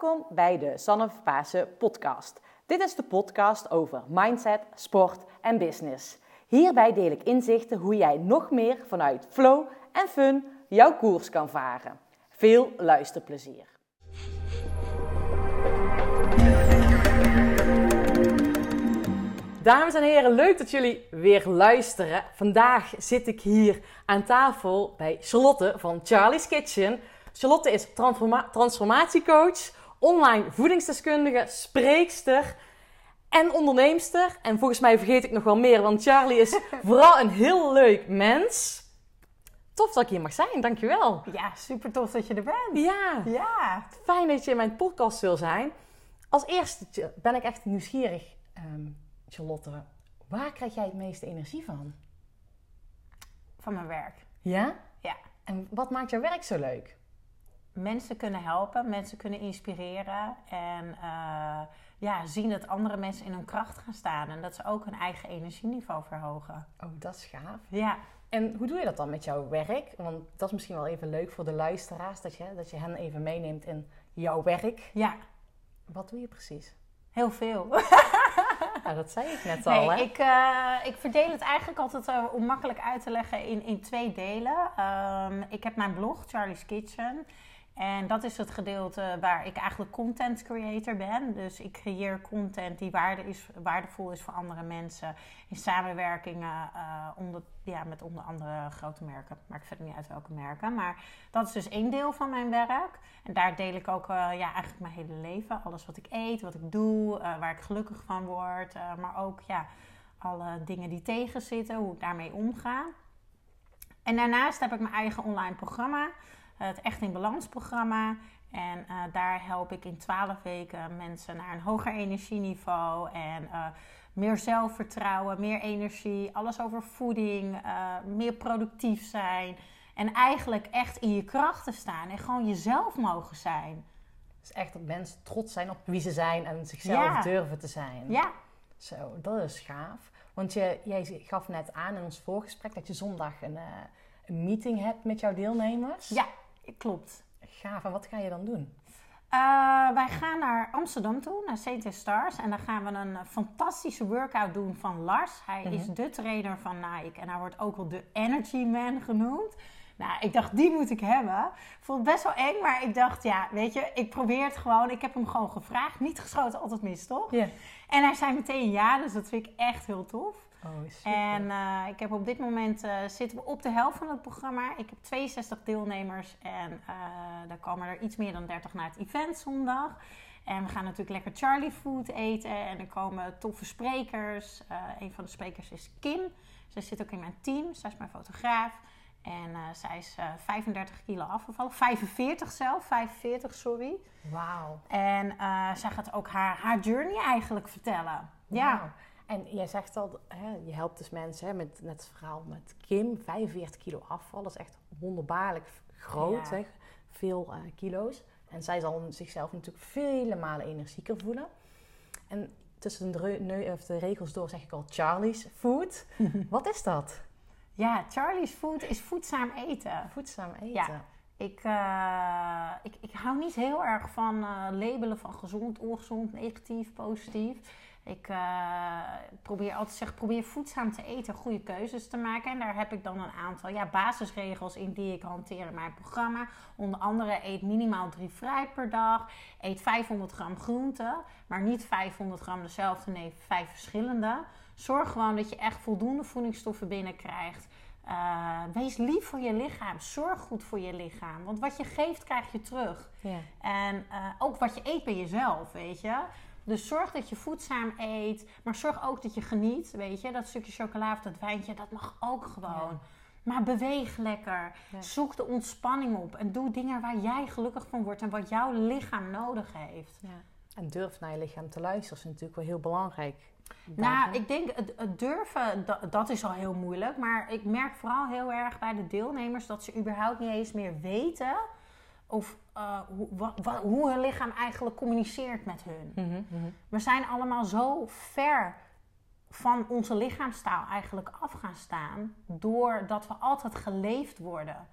Welkom bij de Sanne Pasen podcast. Dit is de podcast over mindset, sport en business. Hierbij deel ik inzichten hoe jij nog meer vanuit flow en fun jouw koers kan varen. Veel luisterplezier. Dames en heren, leuk dat jullie weer luisteren. Vandaag zit ik hier aan tafel bij Charlotte van Charlie's Kitchen. Charlotte is transforma transformatiecoach, online voedingsdeskundige, spreekster en onderneemster. En volgens mij vergeet ik nog wel meer, want Charlie is vooral een heel leuk mens. Tof dat ik hier mag zijn, dankjewel. Ja, super tof dat je er bent. Ja, Ja. fijn dat je in mijn podcast wil zijn. Als eerste ben ik echt nieuwsgierig, ehm, Charlotte. Waar krijg jij het meeste energie van? Van mijn werk. Ja? Ja. En wat maakt jouw werk zo leuk? Mensen kunnen helpen, mensen kunnen inspireren. En eh, ja, zien dat andere mensen in hun kracht gaan staan. En dat ze ook hun eigen energieniveau verhogen. Oh, dat is gaaf. Ja. En hoe doe je dat dan met jouw werk? Want dat is misschien wel even leuk voor de luisteraars, dat je, dat je hen even meeneemt in jouw werk. Ja, Wat doe je precies? heel veel. Ja, dat zei ik net al, Nee, hè? ik, eh, ik verdeel het eigenlijk altijd eh, om makkelijk uit te leggen in, in twee delen. Ehm, ik heb mijn blog, Charlie's Kitchen. En dat is het gedeelte waar ik eigenlijk content creator ben. Dus ik creëer content die waarde is, waardevol is voor andere mensen. In samenwerkingen eh, onder, ja, met onder andere grote merken. Maakt verder niet uit welke merken. Maar dat is dus één deel van mijn werk. En daar deel ik ook eh, ja, eigenlijk mijn hele leven. Alles wat ik eet, wat ik doe, eh, waar ik gelukkig van word. maar ook ja, alle dingen die tegenzitten, hoe ik daarmee omga. En daarnaast heb ik mijn eigen online programma. Het Echt in Balans programma. En eh, daar help ik in 12 weken mensen naar een hoger energieniveau. En eh, meer zelfvertrouwen, meer energie. Alles over voeding. eh, meer productief zijn. En eigenlijk echt in je krachten staan. En gewoon jezelf mogen zijn. Dus echt dat mensen trots zijn op wie ze zijn en zichzelf Ja. durven te zijn. Ja, Zo, dat is gaaf. Want je, jij gaf net aan in ons voorgesprek dat je zondag een, een meeting hebt met jouw deelnemers. ja klopt. Gaaf. En wat ga je dan doen? Eh, wij gaan naar Amsterdam toe, naar CT Stars. En dan gaan we een eh, fantastische workout doen van Lars. Hij is de trainer van Nike en hij wordt ook wel de Energy Man genoemd. Nou, ik dacht, die moet ik hebben. Vond het best wel eng, maar ik dacht, ja, weet je, ik probeer het gewoon. Ik heb hem gewoon gevraagd. Niet geschoten, altijd mis, toch? Ja. En hij zei meteen ja, dus dat vind ik echt heel tof. Oh. En eh, ik heb op dit moment eh, zitten we op de helft van het programma. Ik heb 62 deelnemers en eh daar komen er iets meer dan 30 naar het event zondag. En we gaan natuurlijk lekker Charlie food eten en er komen toffe sprekers. Een van de sprekers is Kim. Zij zit ook in mijn team. Zij is mijn fotograaf. En zij is eh 35 kilo afgevallen. 45 zelf, 45 sorry. Wauw. En zij gaat ook haar, haar journey eigenlijk vertellen. Ja. En jij zegt al, hè, je helpt dus mensen hè, met net het verhaal met Kim, 45 kilo afval. Dat is echt wonderbaarlijk groot, Ja. hè? veel eh, kilo's. En zij zal zichzelf natuurlijk vele malen energieker voelen. En tussen de, of de regels door zeg ik al Charlie's Food. Wat is dat? Ja, Charlie's Food is voedzaam eten. Voedzaam eten. Ja. Ik, eh, ik, ik hou niet heel erg van eh, labelen van gezond, ongezond, negatief, positief. Ik eh, probeer altijd zeggen, probeer voedzaam te eten, goede keuzes te maken. En daar heb ik dan een aantal ja, basisregels in die ik hanteer in mijn programma. Onder andere eet minimaal drie fruit per dag. Eet 500 gram groente, maar niet 500 gram dezelfde, nee, vijf verschillende. Zorg gewoon dat je echt voldoende voedingsstoffen binnenkrijgt. Uh, wees lief voor je lichaam. Zorg goed voor je lichaam. Want wat je geeft, krijg je terug. Ja. En uh, ook wat je eet bij jezelf, weet je. Dus zorg dat je voedzaam eet. Maar zorg ook dat je geniet, weet je. Dat stukje chocola of dat wijntje, dat mag ook gewoon. Ja. Maar beweeg lekker. Ja. Zoek de ontspanning op. En doe dingen waar jij gelukkig van wordt. En wat jouw lichaam nodig heeft. Ja. En durf naar je lichaam te luisteren is natuurlijk wel heel belangrijk. Nou, ik denk het, het durven, dat, dat, is al heel moeilijk. Maar ik merk vooral heel erg bij de deelnemers dat ze überhaupt niet eens meer weten of uh, hoe, wat, hoe hun lichaam eigenlijk communiceert met hun. Mm -hmm, mm -hmm. We zijn allemaal zo ver van onze lichaamstaal eigenlijk af gaan staan, doordat we altijd geleefd worden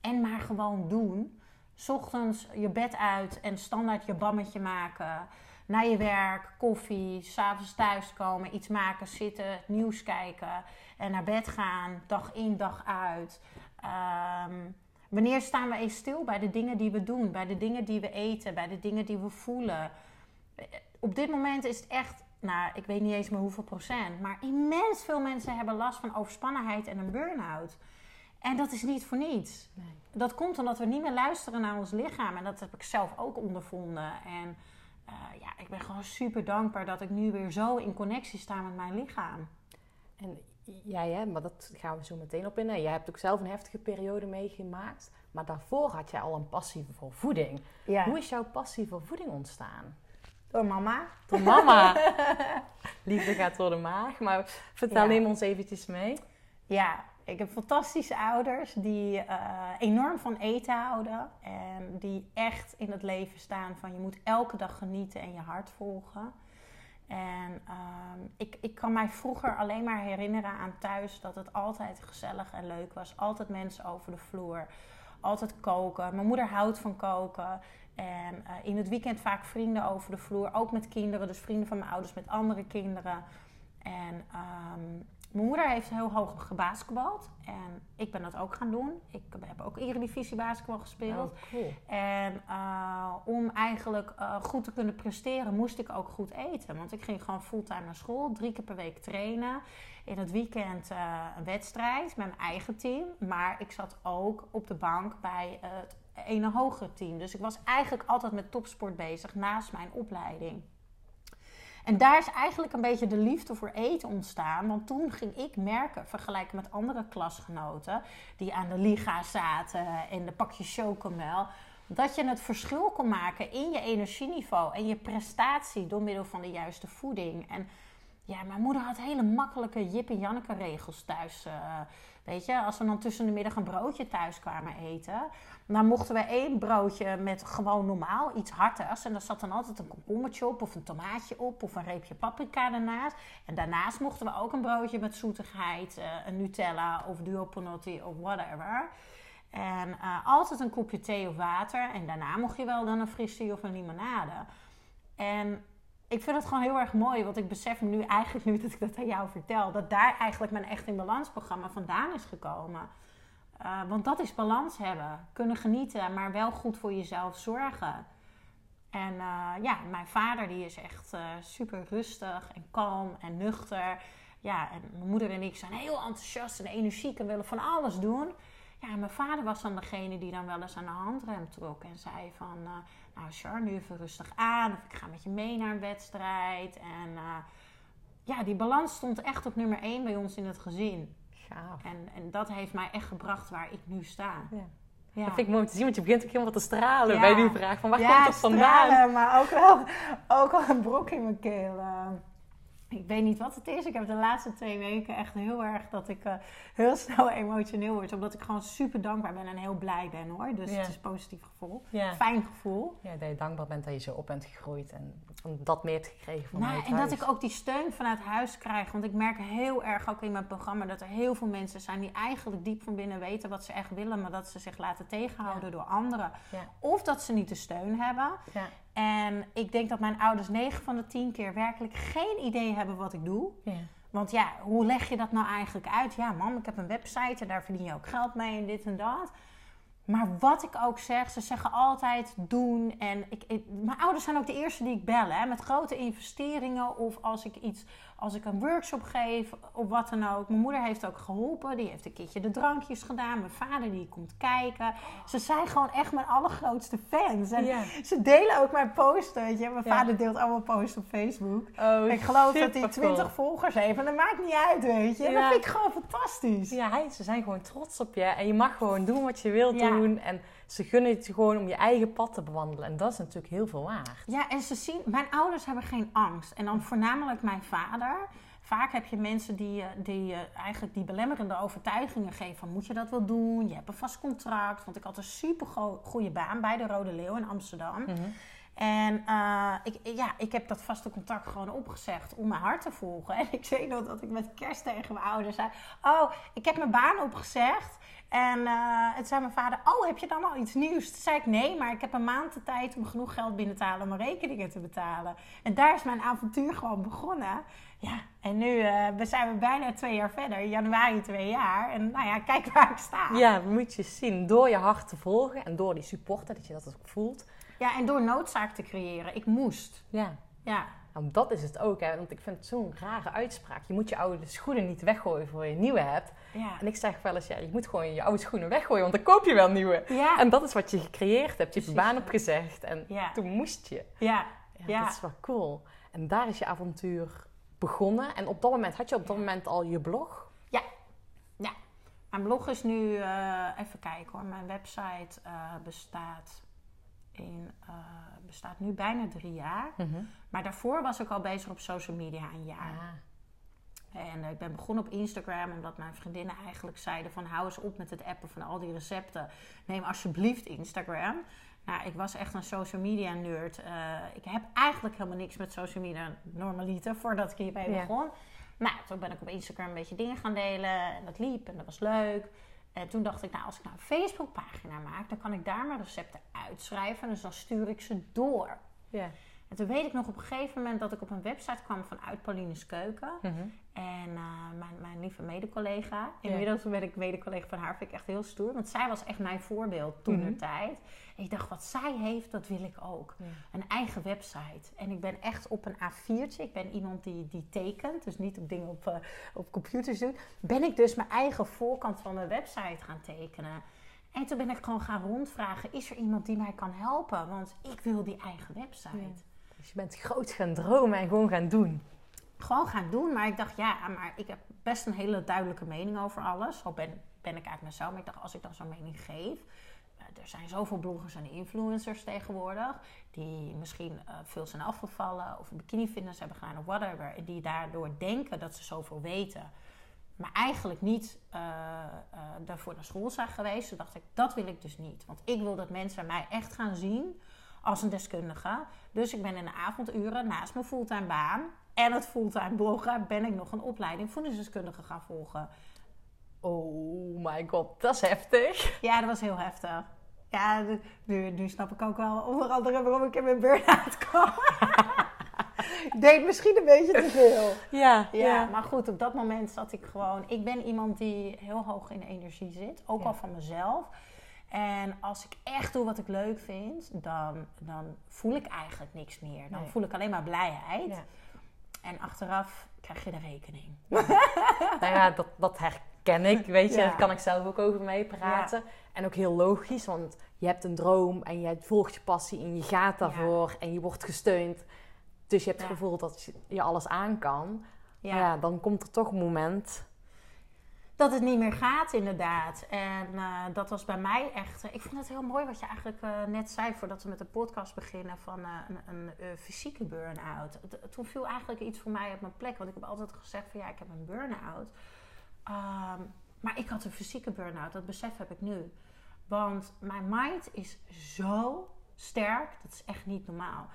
en maar gewoon doen. S ochtends je bed uit en standaard je bammetje maken. Naar je werk, koffie, s'avonds thuiskomen, iets maken, zitten, nieuws kijken. En naar bed gaan, dag in, dag uit. Ehm, wanneer staan we eens stil bij de dingen die we doen, bij de dingen die we eten, bij de dingen die we voelen? Op dit moment is het echt, nou, ik weet niet eens meer hoeveel procent, maar immens veel mensen hebben last van overspannenheid en een burn-out. En dat is niet voor niets. Nee. Dat komt omdat we niet meer luisteren naar ons lichaam. En dat heb ik zelf ook ondervonden. En uh, ja, ik ben gewoon super dankbaar dat ik nu weer zo in connectie sta met mijn lichaam. En jij, hè, maar dat gaan we zo meteen op in. Jij hebt ook zelf een heftige periode meegemaakt. Maar daarvoor had jij al een passie voor voeding. Ja. Hoe is jouw passie voor voeding ontstaan? Door mama. Door mama. Liefde gaat door de maag. Maar vertel ja. neem ons eventjes mee. Ja, ik heb fantastische ouders die uh, enorm van eten houden. En die echt in het leven staan van je moet elke dag genieten en je hart volgen. En uh, ik, ik kan mij vroeger alleen maar herinneren aan thuis dat het altijd gezellig en leuk was. Altijd mensen over de vloer. Altijd koken. Mijn moeder houdt van koken. En uh, in het weekend vaak vrienden over de vloer. Ook met kinderen. Dus vrienden van mijn ouders met andere kinderen. En um, mijn moeder heeft heel hoog gebasketbald. En ik ben dat ook gaan doen. Ik heb ook Eredivisie basketbal gespeeld. Oh, cool. En uh, om eigenlijk uh, goed te kunnen presteren, moest ik ook goed eten. Want ik ging gewoon fulltime naar school. Drie keer per week trainen. In het weekend uh, een wedstrijd met mijn eigen team. Maar ik zat ook op de bank bij het ene hogere team. Dus ik was eigenlijk altijd met topsport bezig naast mijn opleiding. En daar is eigenlijk een beetje de liefde voor eten ontstaan. Want toen ging ik merken, vergelijken met andere klasgenoten die aan de liga zaten en de pakjes chocomel, dat je het verschil kon maken in je energieniveau en je prestatie door middel van de juiste voeding. En ja, mijn moeder had hele makkelijke Jip en Janneke regels thuis. Uh, weet je, als we dan tussen de middag een broodje thuis kwamen eten, dan mochten we één broodje met gewoon normaal iets hartigs. En daar zat dan altijd een komkommertje op, of een tomaatje op, of een reepje paprika ernaast. En daarnaast mochten we ook een broodje met zoetigheid, uh, een Nutella of duopanotti of whatever. En uh, altijd een kopje thee of water. En daarna mocht je wel dan een fristie of een limonade. En ik vind het gewoon heel erg mooi, want ik besef nu eigenlijk nu dat ik dat aan jou vertel, dat daar eigenlijk mijn Echt in Balans programma vandaan is gekomen. Uh, want dat is balans hebben. Kunnen genieten, maar wel goed voor jezelf zorgen. En uh, ja, mijn vader die is echt uh, super rustig en kalm en nuchter. Ja, en mijn moeder en ik zijn heel enthousiast en energiek en willen van alles doen. Ja, mijn vader was dan degene die dan wel eens aan de handrem trok en zei van... nou Char, nu even rustig aan of ik ga met je mee naar een wedstrijd. En ja, die balans stond echt op nummer 1 bij ons in het gezin. En, en dat heeft mij echt gebracht waar ik nu sta. Ja. Ja. Dat vind ik mooi om te zien, want je begint ook helemaal te stralen bij die vraag van waar komt dat vandaan? Stralen, maar ook wel, ook wel een brok in mijn keel. Ik weet niet wat het is. Ik heb de laatste twee weken echt heel erg dat ik uh, heel snel emotioneel word. Omdat ik gewoon super dankbaar ben en heel blij ben hoor. Dus het is een positief gevoel. Fijn gevoel. Ja, dat je dankbaar bent dat je zo op bent gegroeid. En dat meer hebt gekregen van nou, En dat ik ook die steun vanuit huis krijg. Want ik merk heel erg ook in mijn programma dat er heel veel mensen zijn die eigenlijk diep van binnen weten wat ze echt willen. Maar dat ze zich laten tegenhouden door anderen. Of dat ze niet de steun hebben. En ik denk dat mijn ouders 9 van de 10 keer werkelijk geen idee hebben wat ik doe. Ja. Want ja, hoe leg je dat nou eigenlijk uit? Ja, mam, ik heb een website en daar verdien je ook geld mee en dit en dat. Maar wat ik ook zeg, ze zeggen altijd doen. En ik, mijn ouders zijn ook de eerste die ik bel. Hè, met grote investeringen of als ik iets als ik een workshop geef of wat dan ook. Mijn moeder heeft ook geholpen. Die heeft een keertje de drankjes gedaan. Mijn vader die komt kijken. Ze zijn gewoon echt mijn allergrootste fans. En ze delen ook mijn posten. Weet je. Mijn vader deelt allemaal posts op Facebook. Oh, ik geloof dat hij 20 volgers heeft. En dat maakt niet uit, weet je. Dat vind ik gewoon fantastisch. Ja, ze zijn gewoon trots op je. En je mag gewoon doen wat je wilt doen. En ze gunnen het gewoon om je eigen pad te bewandelen. En dat is natuurlijk heel veel waard. Ja, en ze zien... Mijn ouders hebben geen angst. En dan voornamelijk mijn vader. Vaak heb je mensen die, die eigenlijk die belemmerende overtuigingen geven. Van, moet je dat wel doen? Je hebt een vast contract. Want ik had een super goede baan bij de Rode Leeuw in Amsterdam. Mhm. En uh, ik, ja, ik heb dat vaste contact gewoon opgezegd om mijn hart te volgen. En ik weet nog dat ik met kerst tegen mijn ouders zei: Oh, ik heb mijn baan opgezegd. En uh, het zei mijn vader: Oh, heb je dan al iets nieuws? Toen zei ik: Nee, maar ik heb een maand de tijd om genoeg geld binnen te halen om mijn rekeningen te betalen. En daar is mijn avontuur gewoon begonnen. Ja, en nu uh, we zijn we bijna twee jaar verder, januari twee jaar. En nou ja, kijk waar ik sta. Ja, moet je zien. Door je hart te volgen en door die supporter, dat je dat ook voelt. Ja, en door noodzaak te creëren. Ik moest. Ja. Ja. Nou, dat is het ook, hè. Want ik vind het zo'n rare uitspraak. Je moet je oude schoenen niet weggooien voor je nieuwe hebt. Ja. En ik zeg wel eens, ja, je moet gewoon je oude schoenen weggooien, want dan koop je wel nieuwe. Ja. En dat is wat je gecreëerd hebt. Je hebt baan ja. opgezegd en Ja. toen moest je. Ja. Ja, Ja. Dat is wel cool. En daar is je avontuur begonnen. En op dat moment, had je op dat moment al je blog? Mijn blog is nu, eh, even kijken hoor, mijn website eh, bestaat, in, eh, bestaat nu bijna drie jaar. Maar daarvoor was ik al bezig op social media een jaar. Ah. En eh, ik ben begonnen op Instagram omdat mijn vriendinnen eigenlijk zeiden van hou eens op met het appen van al die recepten. Neem alsjeblieft Instagram. Nou, ik was echt een social media nerd. Eh, ik heb eigenlijk helemaal niks met social media normaliter voordat ik hiermee Ja. begon. Nou, toen ben ik op Instagram een beetje dingen gaan delen en dat liep en dat was leuk. En toen dacht ik, nou, als ik nou een Facebookpagina maak, dan kan ik daar mijn recepten uitschrijven. Dus dan stuur ik ze door. Ja. En toen weet ik nog op een gegeven moment dat ik op een website kwam vanuit Pauline's Keuken. Mhm. En eh, mijn, mijn lieve mede-collega. Inmiddels ben ik mede-collega van haar. Vind ik echt heel stoer. Want zij was echt mijn voorbeeld toen Mhm. de tijd. En ik dacht, wat zij heeft, dat wil ik ook. Een eigen website. En ik ben echt op een A4'tje. Ik ben iemand die, die tekent. Dus niet op dingen op, eh, op computers doet. Ben ik dus mijn eigen voorkant van mijn website gaan tekenen. En toen ben ik gewoon gaan rondvragen. Is er iemand die mij kan helpen? Want ik wil die eigen website. Dus je bent groot gaan dromen en gewoon gaan doen. gewoon gaan doen. Maar ik dacht, ja, maar ik heb best een hele duidelijke mening over alles. Zo ben, ben ik uit mezelf. Maar ik dacht, als ik dan zo'n mening geef... Er zijn zoveel bloggers en influencers tegenwoordig... die misschien eh, veel zijn afgevallen... of een bikini fitness hebben gedaan of whatever... en die daardoor denken dat ze zoveel weten... maar eigenlijk niet eh, eh, daarvoor naar school zijn geweest. Toen dacht ik, dat wil ik dus niet. Want ik wil dat mensen mij echt gaan zien als een deskundige. Dus ik ben in de avonduren naast mijn fulltime baan en het fulltime bloggen ben ik nog een opleiding voedingsdeskundige gaan volgen. Oh my god, dat is heftig. Ja, dat was heel heftig. Ja, nu, nu snap ik ook wel onder andere waarom ik in mijn burn-out kwam. ik deed misschien een beetje te veel. Ja, Ja, maar goed, op dat moment zat ik gewoon... Ik ben iemand die heel hoog in energie zit, ook Ja. al van mezelf. En als ik echt doe wat ik leuk vind, dan, dan voel ik eigenlijk niks meer. Dan Nee. voel ik alleen maar blijheid. Ja. En achteraf krijg je de rekening. Nou ja, dat, dat herken ik, weet je. Ja. Daar kan ik zelf ook over meepraten. En ook heel logisch, want je hebt een droom en je volgt je passie en je gaat daarvoor en je wordt gesteund. Dus je hebt het gevoel dat je- alles aan kan. Maar ja, dan komt er toch een moment. Dat het niet meer gaat, inderdaad. En eh, dat was bij mij echt... eh, ik vond het heel mooi wat je eigenlijk eh, net zei... voordat we met de podcast beginnen... van een, een fysieke burn-out. Toen viel eigenlijk iets voor mij op mijn plek. Want ik heb altijd gezegd van... ja, ik heb een burn-out. Ehm, maar ik had een fysieke burn-out. Dat besef heb ik nu. Want mijn mind is zo sterk. Dat is echt niet normaal.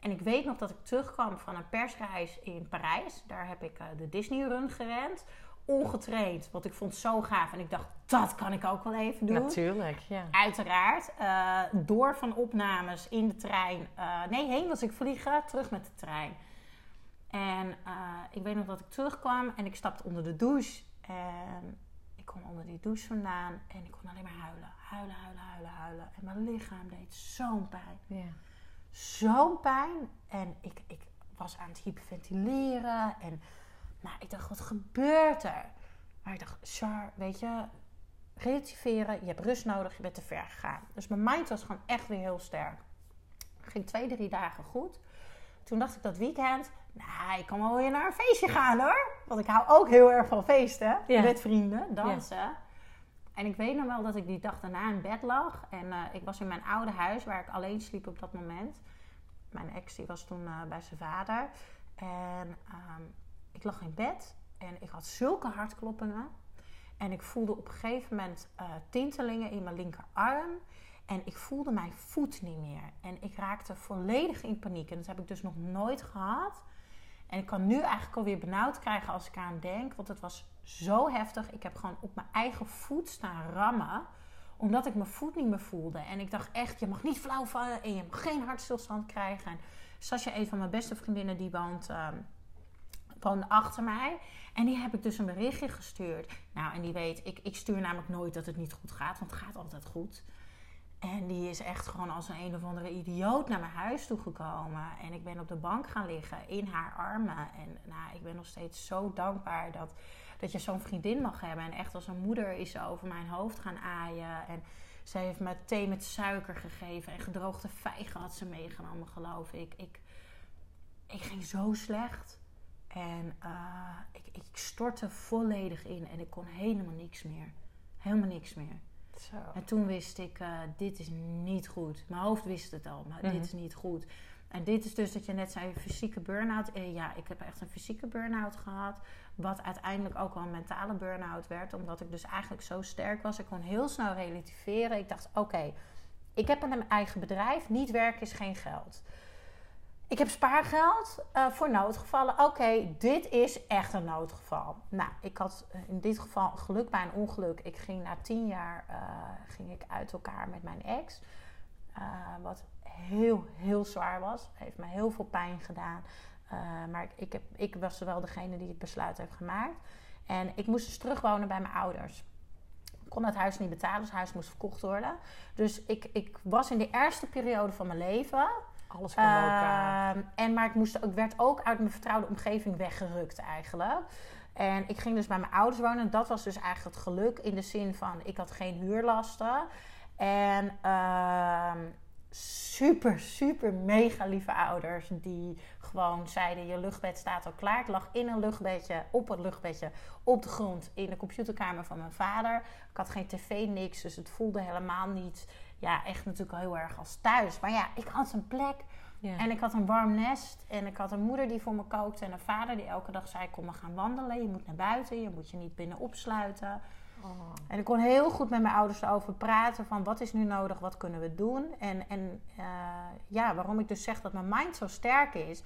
En ik weet nog dat ik terugkwam van een persreis in Parijs. Daar heb ik de Disney Run gerend. Ongetraind, want ik vond het zo gaaf. En ik dacht, dat kan ik ook wel even doen. Natuurlijk, ja. Uiteraard. eh, door van opnames in de trein. eh, nee, heen was ik vliegen, terug met de trein. En eh, ik weet nog dat ik terugkwam en ik stapte onder de douche. En ik kwam onder die douche vandaan en ik kon alleen maar huilen. Huilen, huilen, huilen, huilen. En mijn lichaam deed zo'n pijn ja. zo'n pijn. En ik, ik was aan het hyperventileren. En nou, ik dacht, wat gebeurt er? Maar ik dacht, Char, weet je, relativeren. Je hebt rust nodig, je bent te ver gegaan. Dus mijn mind was gewoon echt weer heel sterk. Ging twee, drie dagen goed. Toen dacht ik dat weekend, nou, ik kan wel weer naar een feestje gaan hoor. Want ik hou ook heel erg van feesten. Ja. Met vrienden, dansen. En ik weet nog wel dat ik die dag daarna in bed lag. En eh, ik was in mijn oude huis waar ik alleen sliep op dat moment. Mijn ex die was toen eh, bij zijn vader. En ehm, ik lag in bed en ik had zulke hartkloppingen. En ik voelde op een gegeven moment eh, tintelingen in mijn linkerarm. En ik voelde mijn voet niet meer. En ik raakte volledig in paniek. En dat heb ik dus nog nooit gehad. En ik kan nu eigenlijk alweer benauwd krijgen als ik aan denk. Want het was zo heftig. Ik heb gewoon op mijn eigen voet staan rammen. Omdat ik mijn voet niet meer voelde. En ik dacht echt, je mag niet flauw vallen. En je mag geen hartstilstand krijgen. En Sascha, een van mijn beste vriendinnen, die woont... Ehm, woonde achter mij. En die heb ik dus een berichtje gestuurd. Nou, en die weet, ik, ik stuur namelijk nooit dat het niet goed gaat, want het gaat altijd goed. En die is echt gewoon als een een of andere idioot naar mijn huis toegekomen. En ik ben op de bank gaan liggen in haar armen. En nou, ik ben nog steeds zo dankbaar dat, dat je zo'n vriendin mag hebben. En echt als een moeder is ze over mijn hoofd gaan aaien. En ze heeft me thee met suiker gegeven. En gedroogde vijgen had ze meegenomen, geloof ik. Ik, ik ging zo slecht. En uh, ik, ik stortte volledig in en ik kon helemaal niks meer. Helemaal niks meer. Zo. En toen wist ik, uh, dit is niet goed. Mijn hoofd wist het al, maar dit mhm. is niet goed. En dit is dus dat je net zei, fysieke burn-out. Eh, ja, ik heb echt een fysieke burn-out gehad. Wat uiteindelijk ook wel een mentale burn-out werd. Omdat ik dus eigenlijk zo sterk was. Ik kon heel snel relativeren. Ik dacht, oké, ik heb een eigen bedrijf. Niet werken is geen geld. Ik heb spaargeld uh, voor noodgevallen. Oké, dit is echt een noodgeval. Nou, ik had eh, in dit geval geluk bij een ongeluk. Ik ging na tien jaar uh, ging ik uit elkaar met mijn ex. wat heel, heel zwaar was. Heeft me heel veel pijn gedaan. maar ik, ik, heb, ik was wel degene die het besluit heeft gemaakt. En ik moest dus terugwonen bij mijn ouders. Kon het huis niet betalen, dus het huis moest verkocht worden. Dus ik, ik was in de eerste periode van mijn leven alles kwam uh, En maar ik, moest, werd ook uit mijn vertrouwde omgeving weggerukt eigenlijk. En ik ging dus bij mijn ouders wonen. En dat was dus eigenlijk het geluk in de zin van ik had geen huurlasten. En uh, super, super mega lieve ouders die gewoon zeiden: Je luchtbed staat al klaar. Ik lag in een luchtbedje, op het luchtbedje, op de grond in de computerkamer van mijn vader. Ik had geen tv, niks, dus het voelde helemaal niet ja, echt natuurlijk heel erg als thuis. Maar ja, ik had een plek. En ik had een warm nest. En ik had een moeder die voor me kookte. En een vader die elke dag zei: Kom, we gaan wandelen. Je moet naar buiten. Je moet je niet binnen opsluiten. Oh. En ik kon heel goed met mijn ouders erover praten. Van wat is nu nodig? Wat kunnen we doen? En, en uh, ja, waarom ik dus zeg dat mijn mind zo sterk is.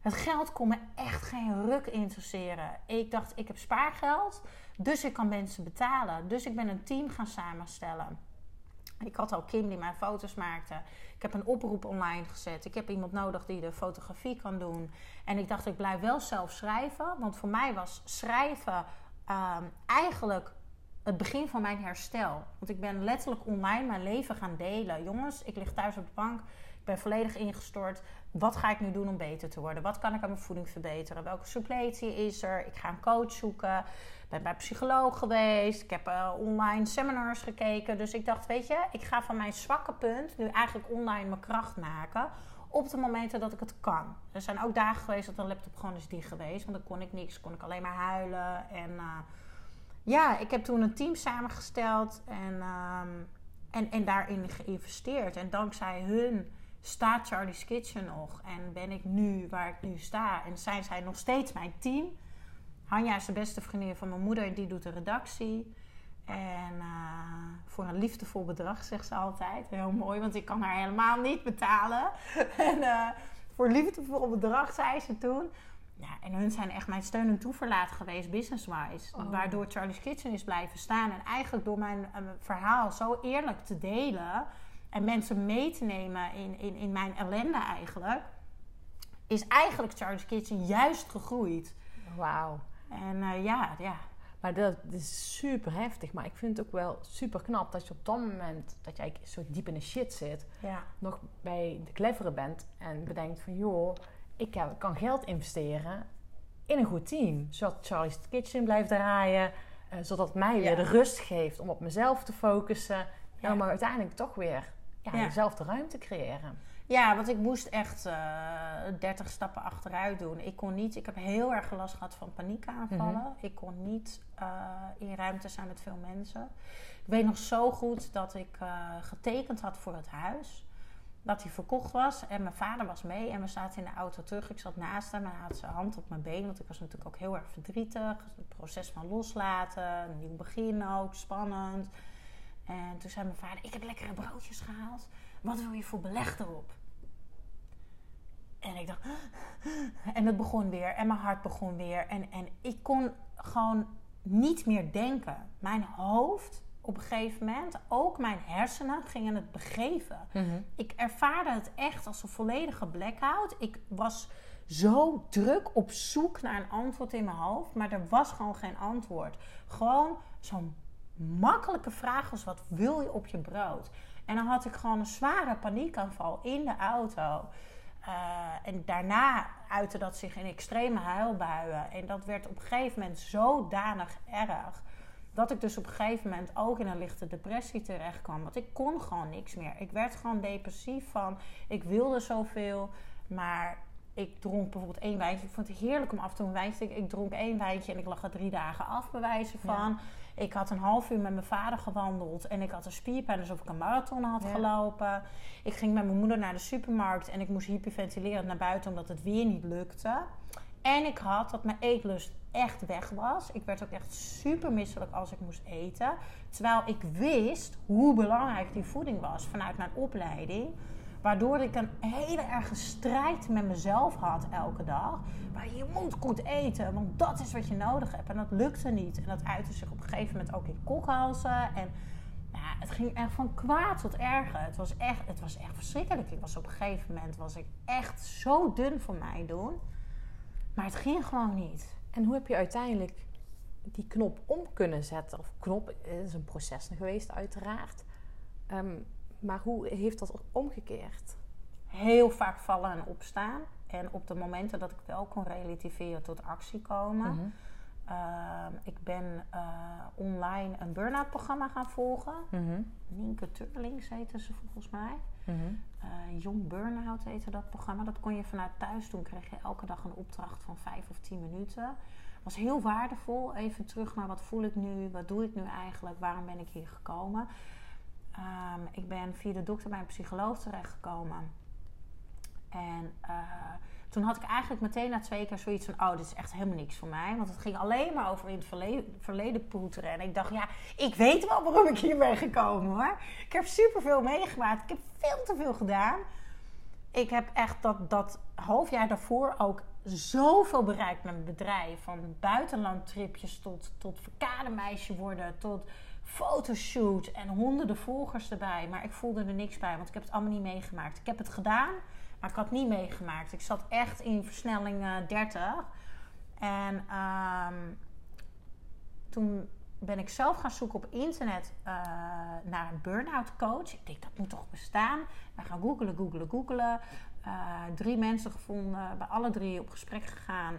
Het geld kon me echt geen ruk interesseren. Ik dacht, ik heb spaargeld. Dus ik kan mensen betalen. Dus ik ben een team gaan samenstellen. Ik had al Kim die mijn foto's maakte. Ik heb een oproep online gezet. Ik heb iemand nodig die de fotografie kan doen. En ik dacht, ik blijf wel zelf schrijven. Want voor mij was schrijven ehm, eigenlijk het begin van mijn herstel. Want ik ben letterlijk online mijn leven gaan delen. Jongens, ik lig thuis op de bank. Ik ben volledig ingestort. Wat ga ik nu doen om beter te worden? Wat kan ik aan mijn voeding verbeteren? Welke suppletie is er? Ik ga een coach zoeken ben bij psycholoog geweest. Ik heb uh, online seminars gekeken. Dus ik dacht, weet je, ik ga van mijn zwakke punt nu eigenlijk online mijn kracht maken. Op de momenten dat ik het kan. Er zijn ook dagen geweest dat de laptop gewoon is dicht geweest. Want dan kon ik niks. Kon ik alleen maar huilen. En uh, ja, ik heb toen een team samengesteld. En, uh, en, en daarin geïnvesteerd. En dankzij hun staat Charlie's Kitchen nog. En ben ik nu waar ik nu sta. En zijn zij nog steeds mijn team. Hanja is de beste vriendin van mijn moeder, die doet de redactie. En uh, voor een liefdevol bedrag, zegt ze altijd. Heel mooi, want ik kan haar helemaal niet betalen. en uh, voor een liefdevol bedrag, zei ze toen. Ja, en hun zijn echt mijn steun en toeverlaat geweest, business-wise. Oh. Waardoor Charlie's Kitchen is blijven staan. En eigenlijk door mijn uh, verhaal zo eerlijk te delen... en mensen mee te nemen in, in, in mijn ellende eigenlijk... is eigenlijk Charlie's Kitchen juist gegroeid. Wauw. En uh, ja, ja. Maar dat is super heftig. Maar ik vind het ook wel super knap dat je op dat moment dat jij zo diep in de shit zit, ja. nog bij de clevere bent en bedenkt van joh, ik kan geld investeren in een goed team. Zodat Charlie's Kitchen blijft draaien. Uh, zodat mij weer de rust geeft om op mezelf te focussen. Ja. maar uiteindelijk toch weer ja, jezelf de ruimte creëren. Ja, want ik moest echt uh, eh, 30 stappen achteruit doen. Ik kon niet, ik heb heel erg last gehad van paniekaanvallen. Mm Ik kon niet uh, in ruimte zijn met veel mensen. Ik weet nog zo goed dat ik uh, getekend had voor het huis. Dat hij verkocht was en mijn vader was mee en we zaten in de auto terug. Ik zat naast hem en hij had zijn hand op mijn been, want ik was natuurlijk ook heel erg verdrietig. Het proces van loslaten, een nieuw begin ook, spannend. En toen zei mijn vader, ik heb lekkere broodjes gehaald. Wat wil je voor beleg erop? En ik dacht, en het begon weer. En mijn hart begon weer. En, en ik kon gewoon niet meer denken. Mijn hoofd op een gegeven moment, ook mijn hersenen gingen het begeven. Mhm. Ik ervaarde het echt als een volledige blackout. Ik was zo druk op zoek naar een antwoord in mijn hoofd, maar er was gewoon geen antwoord. Gewoon zo'n makkelijke vraag als wat wil je op je brood? En dan had ik gewoon een zware paniekaanval in de auto. Uh, en daarna uitte dat zich in extreme huilbuien. En dat werd op een gegeven moment zodanig erg. Dat ik dus op een gegeven moment ook in een lichte depressie terecht kwam. Want ik kon gewoon niks meer. Ik werd gewoon depressief van. Ik wilde zoveel. Maar ik dronk bijvoorbeeld één wijntje. Ik vond het heerlijk om af en toe een wijntje te. Ik dronk één wijntje en ik lag er drie dagen af, bij wijze van. Ik had een half uur met mijn vader gewandeld. En ik had een spierpijn alsof ik een marathon had gelopen. Ik ging met mijn moeder naar de supermarkt. En ik moest hyperventileren naar buiten omdat het weer niet lukte. En ik had dat mijn eetlust echt weg was. Ik werd ook echt super misselijk als ik moest eten. Terwijl ik wist hoe belangrijk die voeding was vanuit mijn opleiding. Waardoor ik een hele erge strijd met mezelf had elke dag. Maar je moet goed eten, want dat is wat je nodig hebt. En dat lukte niet. En dat uitte zich op een gegeven moment ook in kokhalzen. En ja, het ging echt van kwaad tot erger. Het was echt, het was echt verschrikkelijk. Ik was op een gegeven moment was ik echt zo dun voor mij doen. Maar het ging gewoon niet. En hoe heb je uiteindelijk die knop om kunnen zetten? Of knop, het is een proces geweest uiteraard. Ehm, maar hoe heeft dat omgekeerd? Heel vaak vallen en opstaan. En op de momenten dat ik wel kon relativeren tot actie komen. Mhm. Ehm, ik ben eh, online een burn-out programma gaan volgen. Mhm. Nienke Turlings heette ze volgens mij. Mhm. Eh, Jong Burnout heette dat programma. Dat kon je vanuit thuis doen. Kreeg je elke dag een opdracht van vijf of tien minuten. Was heel waardevol. Even terug naar wat voel ik nu? Wat doe ik nu eigenlijk? Waarom ben ik hier gekomen? Ehm, ik ben via de dokter bij een psycholoog terechtgekomen. En eh, toen had ik eigenlijk meteen na twee keer zoiets van... oh, dit is echt helemaal niks voor mij. Want het ging alleen maar over in het verleden, verleden poeteren. En ik dacht, ja, ik weet wel waarom ik hier ben gekomen, hoor. Ik heb superveel meegemaakt. Ik heb veel te veel gedaan. Ik heb echt dat, dat halfjaar daarvoor ook zoveel bereikt met mijn bedrijf. Van buitenlandtripjes tot, tot verkademeisje worden... tot fotoshoot en honderden volgers erbij. Maar ik voelde er niks bij, want ik heb het allemaal niet meegemaakt. Ik heb het gedaan, maar ik had het niet meegemaakt. Ik zat echt in versnelling uh, 30. En ehm, toen ben ik zelf gaan zoeken op internet uh, naar een burn-out coach. Ik denk, dat moet toch bestaan? We gaan googelen, googelen, googelen. Uh, drie mensen gevonden, bij alle drie op gesprek gegaan.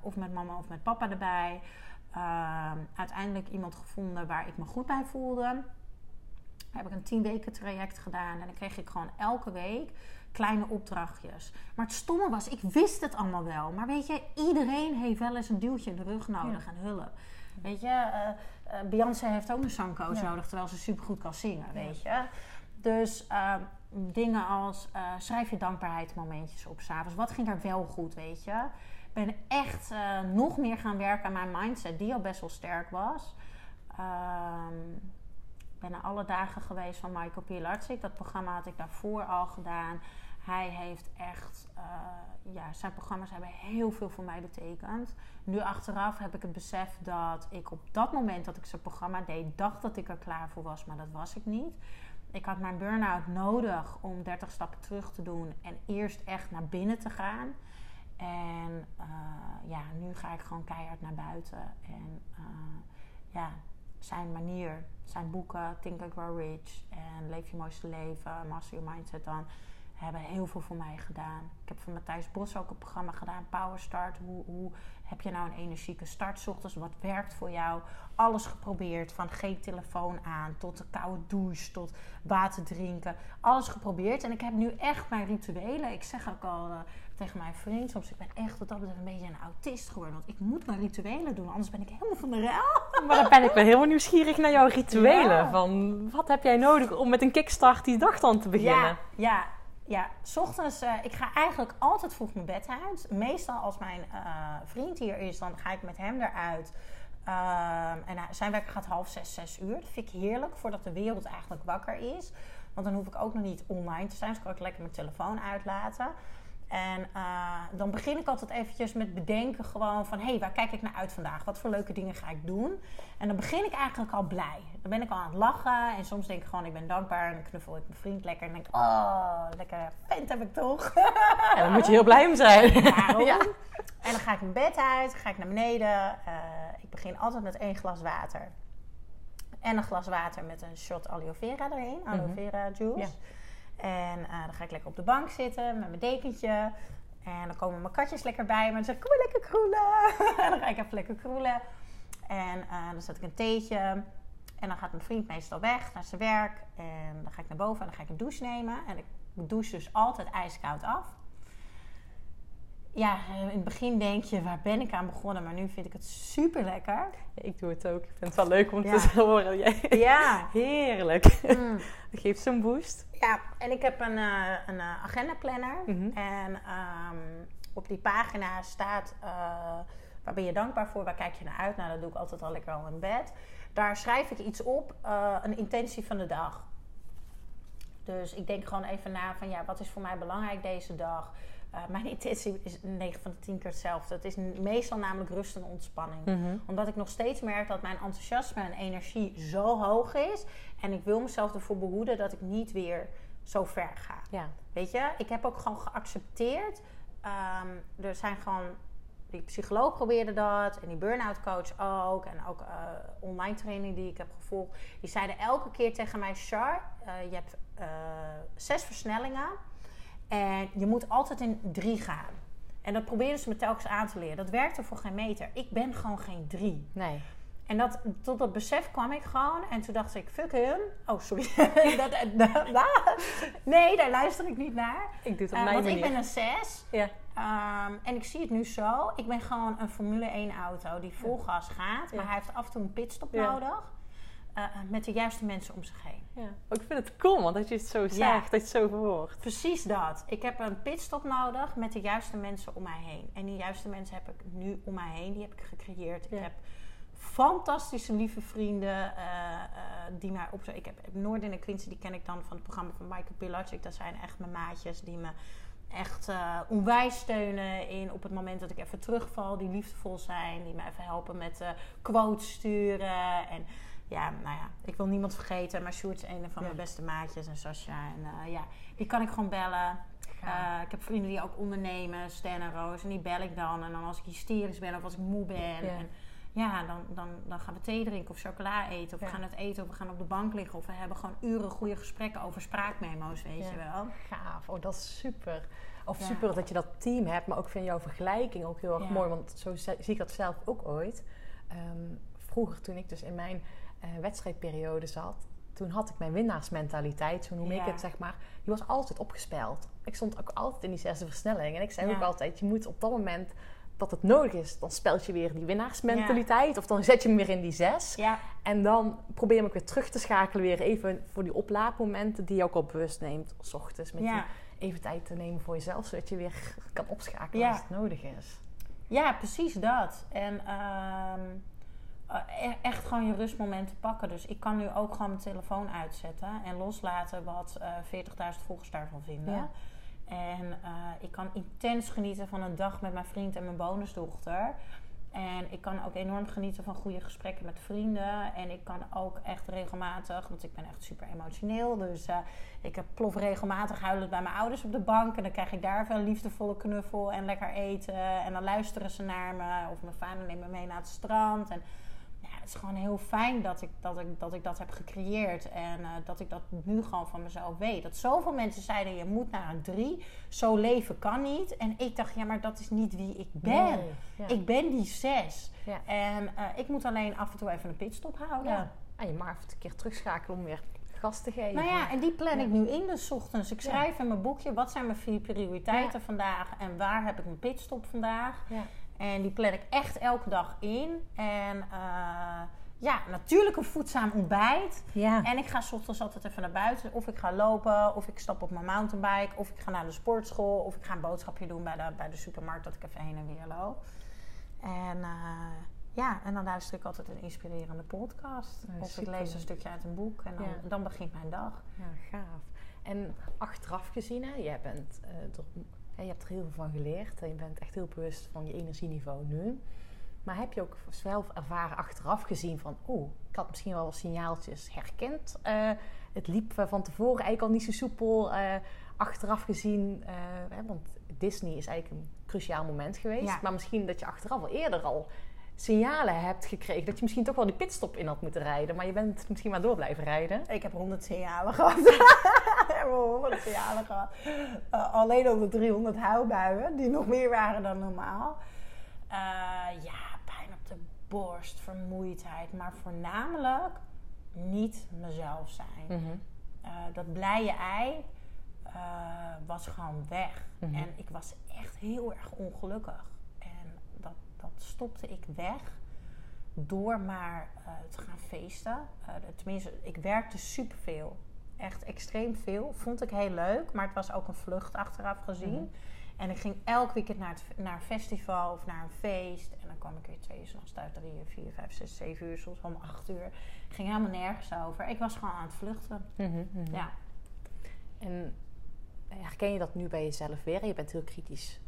Of met mama of met papa erbij. Uh, uiteindelijk iemand gevonden waar ik me goed bij voelde. Heb ik een tien weken traject gedaan. En dan kreeg ik gewoon elke week kleine opdrachtjes. Maar het stomme was, ik wist het allemaal wel. Maar weet je, iedereen heeft wel eens een duwtje in de rug nodig ja. en hulp. Weet je, uh, uh, Beyoncé heeft ook een zangcoach ja. nodig, terwijl ze supergoed kan zingen, weet je. Dus uh, dingen als uh, schrijf je dankbaarheidsmomentjes op s'avonds. Wat ging er wel goed, weet je? Ben echt uh, nog meer gaan werken aan mijn mindset, die al best wel sterk was. Ik ben naar alle dagen geweest van Michael Pilarczyk. Dat programma had ik daarvoor al gedaan. Hij heeft echt, uh, ja, zijn programma's hebben heel veel voor mij betekend. Nu achteraf heb ik het besef dat ik op dat moment dat ik zijn programma deed, dacht dat ik er klaar voor was, maar dat was ik niet. Ik had mijn burn-out nodig om 30 stappen terug te doen en eerst echt naar binnen te gaan. En uh, ja, nu ga ik gewoon keihard naar buiten. En uh, ja, zijn manier, zijn boeken, Think and Grow Rich en Leef je mooiste leven, Master Your Mindset dan, hebben heel veel voor mij gedaan. Ik heb van Matthijs Bos ook een programma gedaan, Power Start. Hoe, hoe heb je nou een energieke start ochtends? Wat werkt voor jou? Alles geprobeerd, van geen telefoon aan tot de koude douche, tot water drinken. Alles geprobeerd. En ik heb nu echt mijn rituelen. Ik zeg ook al uh, tegen mijn vriend soms, ik ben echt wat dat betreft een beetje een autist geworden. Want ik moet mijn rituelen doen, anders ben ik helemaal van de rel. Maar dan ben ik wel helemaal nieuwsgierig naar jouw rituelen. Ja. Van, wat heb jij nodig om met een kickstart die dag dan te beginnen? Ja, ja. Ja, s ochtends, uh, ik ga eigenlijk altijd vroeg mijn bed uit. Meestal als mijn uh, vriend hier is, dan ga ik met hem eruit. Ehm, en zijn werk gaat half zes, zes uur. Dat vind ik heerlijk, voordat de wereld eigenlijk wakker is. Want dan hoef ik ook nog niet online te zijn. Dus kan ik lekker mijn telefoon uitlaten. En eh, dan begin ik altijd eventjes met bedenken gewoon van... hé, hey, waar kijk ik naar uit vandaag? Wat voor leuke dingen ga ik doen? En dan begin ik eigenlijk al blij. Dan ben ik al aan het lachen. En soms denk ik gewoon, ik ben dankbaar. En dan knuffel ik mijn vriend lekker. En denk ik, oh, lekker vent heb ik toch? En dan moet je heel blij om zijn. Daarom. Ja. En dan ga ik mijn bed uit, ga ik naar beneden. Eh, ik begin altijd met één glas water. En een glas water met een shot aloe vera erin. Aloe Mhm. vera juice. Ja. En eh, dan ga ik lekker op de bank zitten met mijn dekentje. En dan komen mijn katjes lekker bij me. En dan zeg kom maar lekker kroelen. en dan ga ik even lekker kroelen. En eh, dan zet ik een theetje. En dan gaat mijn vriend meestal weg naar zijn werk. En dan ga ik naar boven en dan ga ik een douche nemen. En ik douche dus altijd ijskoud af. Ja, eh, in het begin denk je, waar ben ik aan begonnen? Maar nu vind ik het super lekker. Ik doe het ook. Ik vind het wel leuk om Ja. te horen. Jij- Ja. Heerlijk. Mm. Dat geeft zo'n boost. Ja, en ik heb een, eh een eh, agendaplanner. Mhm. En ehm, op die pagina staat, waar ben je dankbaar voor? Waar kijk je naar uit? Nou, dat doe ik altijd al lekker al in bed. Daar schrijf ik iets op, een intentie van de dag. Dus ik denk gewoon even na van, ja, wat is voor mij belangrijk deze dag? Eh, mijn intentie is 9 van de 10 keer hetzelfde. Het is meestal namelijk rust en ontspanning Mhm. omdat ik nog steeds merk dat mijn enthousiasme en energie zo hoog is. En ik wil mezelf ervoor behoeden dat ik niet weer zo ver ga. Ja. Weet je, ik heb ook gewoon geaccepteerd. ehm, er zijn gewoon. Die psycholoog probeerde dat. En die burn-out coach ook. En ook eh, online training die ik heb gevolgd. Die zeiden elke keer tegen mij: Char, eh, je hebt zes versnellingen. En je moet altijd in drie gaan. En dat probeerden ze me telkens aan te leren. Dat werkte voor geen meter. Ik ben gewoon geen drie. Nee. En dat, tot dat besef kwam ik gewoon. En toen dacht ik, fuck hun. Oh, sorry. dat, nee, daar luister ik niet naar. Ik doe het op mijn want manier. ik ben een 6. Ja. Ehm, en ik zie het nu zo. Ik ben gewoon een Formule 1 auto die vol gas gaat. Maar Ja. hij heeft af en toe een pitstop Ja. nodig. Eh, met de juiste mensen om zich heen. Ja. Oh, ik vind het cool, want dat je het zo zegt, dat je het zo verwoordt. Precies dat. Ik heb een pitstop nodig met de juiste mensen om mij heen. En die juiste mensen heb ik nu om mij heen. Die heb ik gecreëerd. Ja. Ik heb fantastische lieve vrienden eh, eh, die mij op. Ik heb, Noordin en Quincy, die ken ik dan van het programma van Michael Pilacic. Dat zijn echt mijn maatjes die me echt eh, onwijs steunen in op het moment dat ik even terugval. Die liefdevol zijn, die me even helpen met eh quotes sturen. En ja, nou ja, ik wil niemand vergeten, maar Sjoerd is een van Ja. mijn beste maatjes en Sascha. En eh, ja, die kan ik gewoon bellen. Eh, ik heb vrienden die ook ondernemen, Stan en Roos. En die bel ik dan. En dan als ik hysterisch ben of als ik moe ben. Ja. En ja, dan, dan, dan gaan we thee drinken of chocola eten. Of Ja. we gaan het eten of we gaan op de bank liggen. Of we hebben gewoon uren goede gesprekken over spraakmemo's, weet Ja. je wel. Gaaf. Oh, dat is super. Of Ja. super dat je dat team hebt, maar ook vind jouw vergelijking ook heel erg mooi. Want zo zie zie ik dat zelf ook ooit. Ehm, vroeger, toen ik dus in mijn eh, wedstrijdperiode zat, toen had ik mijn winnaarsmentaliteit, zo noem ik het zeg maar. Die was altijd opgespeld. Ik stond ook altijd in die zesde versnelling. En ik zei Ja. ook altijd, je moet op dat moment dat het nodig is, dan speld je weer die winnaarsmentaliteit. Of dan zet je hem weer in die zes. Ja, En dan probeer ook weer terug te schakelen. Weer even voor die oplaadmomenten die je ook al bewust neemt. S ochtends met je even tijd te nemen voor jezelf. Zodat je weer kan opschakelen als het nodig is. ja, precies dat. En ehm, echt gewoon je rustmomenten pakken. Dus ik kan nu ook gewoon mijn telefoon uitzetten. En loslaten wat eh 40.000 volgers daarvan vinden. Ja. En eh, ik kan intens genieten van een dag met mijn vriend en mijn bonusdochter. En ik kan ook enorm genieten van goede gesprekken met vrienden. En ik kan ook echt regelmatig, want ik ben echt super emotioneel. Dus eh, ik plof regelmatig huilend bij mijn ouders op de bank. En dan krijg ik daar een liefdevolle knuffel en lekker eten. En dan luisteren ze naar me. Of mijn vader neemt me mee naar het strand. En het is gewoon heel fijn dat ik dat, ik, dat, ik dat heb gecreëerd. En eh, dat ik dat nu gewoon van mezelf weet. Dat zoveel mensen zeiden, je moet naar een drie. Zo leven kan niet. En ik dacht, ja, maar dat is niet wie ik ben. Nee, ja. Ik ben die zes. Ja. En eh, ik moet alleen af en toe even een pitstop houden. Ja. En je mag even een keer terugschakelen om weer gas te geven. Nou ja, en die plan ik nu in dus ochtends. Ik schrijf in mijn boekje, wat zijn mijn vier prioriteiten vandaag? En waar heb ik mijn pitstop vandaag? Ja. En die plan ik echt elke dag in. En eh, ja, natuurlijk een voedzaam ontbijt. Ja. En ik ga 's ochtends altijd even naar buiten. Of ik ga lopen, of ik stap op mijn mountainbike, of ik ga naar de sportschool, of ik ga een boodschapje doen bij de, bij de supermarkt dat ik even heen en weer loop. En eh, ja, en dan luister ik altijd een inspirerende podcast. Ja, of ik lees een stukje uit een boek en dan, Ja. dan begint mijn dag. Ja, gaaf. En achteraf gezien, hè, jij bent, hè, je hebt er heel veel van geleerd. Je bent echt heel bewust van je energieniveau nu. Maar heb je ook zelf ervaren achteraf gezien van... Oeh, ik had misschien wel signaaltjes herkend. Eh, het liep van tevoren eigenlijk al niet zo soepel. eh, achteraf gezien, eh, hè, want Disney is eigenlijk een cruciaal moment geweest. Ja. Maar misschien dat je achteraf al eerder al signalen hebt gekregen... dat je misschien toch wel die pitstop in had moeten rijden. Maar je bent misschien maar door blijven rijden. Ik heb 100 signalen gehad. ik heb 100 signalen gehad. Eh, alleen over 300 huilbuien, die nog meer waren dan normaal. Eh, ja, pijn op de borst, vermoeidheid, maar voornamelijk niet mezelf zijn. Mhm. Eh, dat blije ei was gewoon weg. Mhm. En ik was echt heel erg ongelukkig. Stopte ik weg door maar eh, te gaan feesten. Eh, tenminste, ik werkte superveel. Echt extreem veel. Vond ik heel leuk, maar het was ook een vlucht achteraf gezien. Mhm. En ik ging elk weekend naar, het, naar een festival of naar een feest. En dan kwam ik weer twee uur s'nachts thuis, drie uur, vier, vijf, zes, zeven uur, soms om acht uur. Ging helemaal nergens over. Ik was gewoon aan het vluchten. Mhm, mhm. Ja. En herken je dat nu bij jezelf weer? Je bent heel kritisch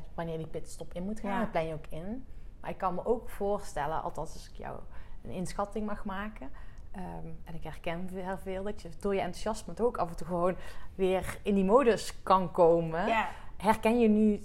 dat wanneer die pitstop in moet gaan. Ja. Dat plan je ook in. Maar ik kan me ook voorstellen, althans als ik jou een inschatting mag maken. ehm, en ik herken heel veel dat je door je enthousiasme toch ook af en toe gewoon weer in die modus kan komen. Ja, Herken je nu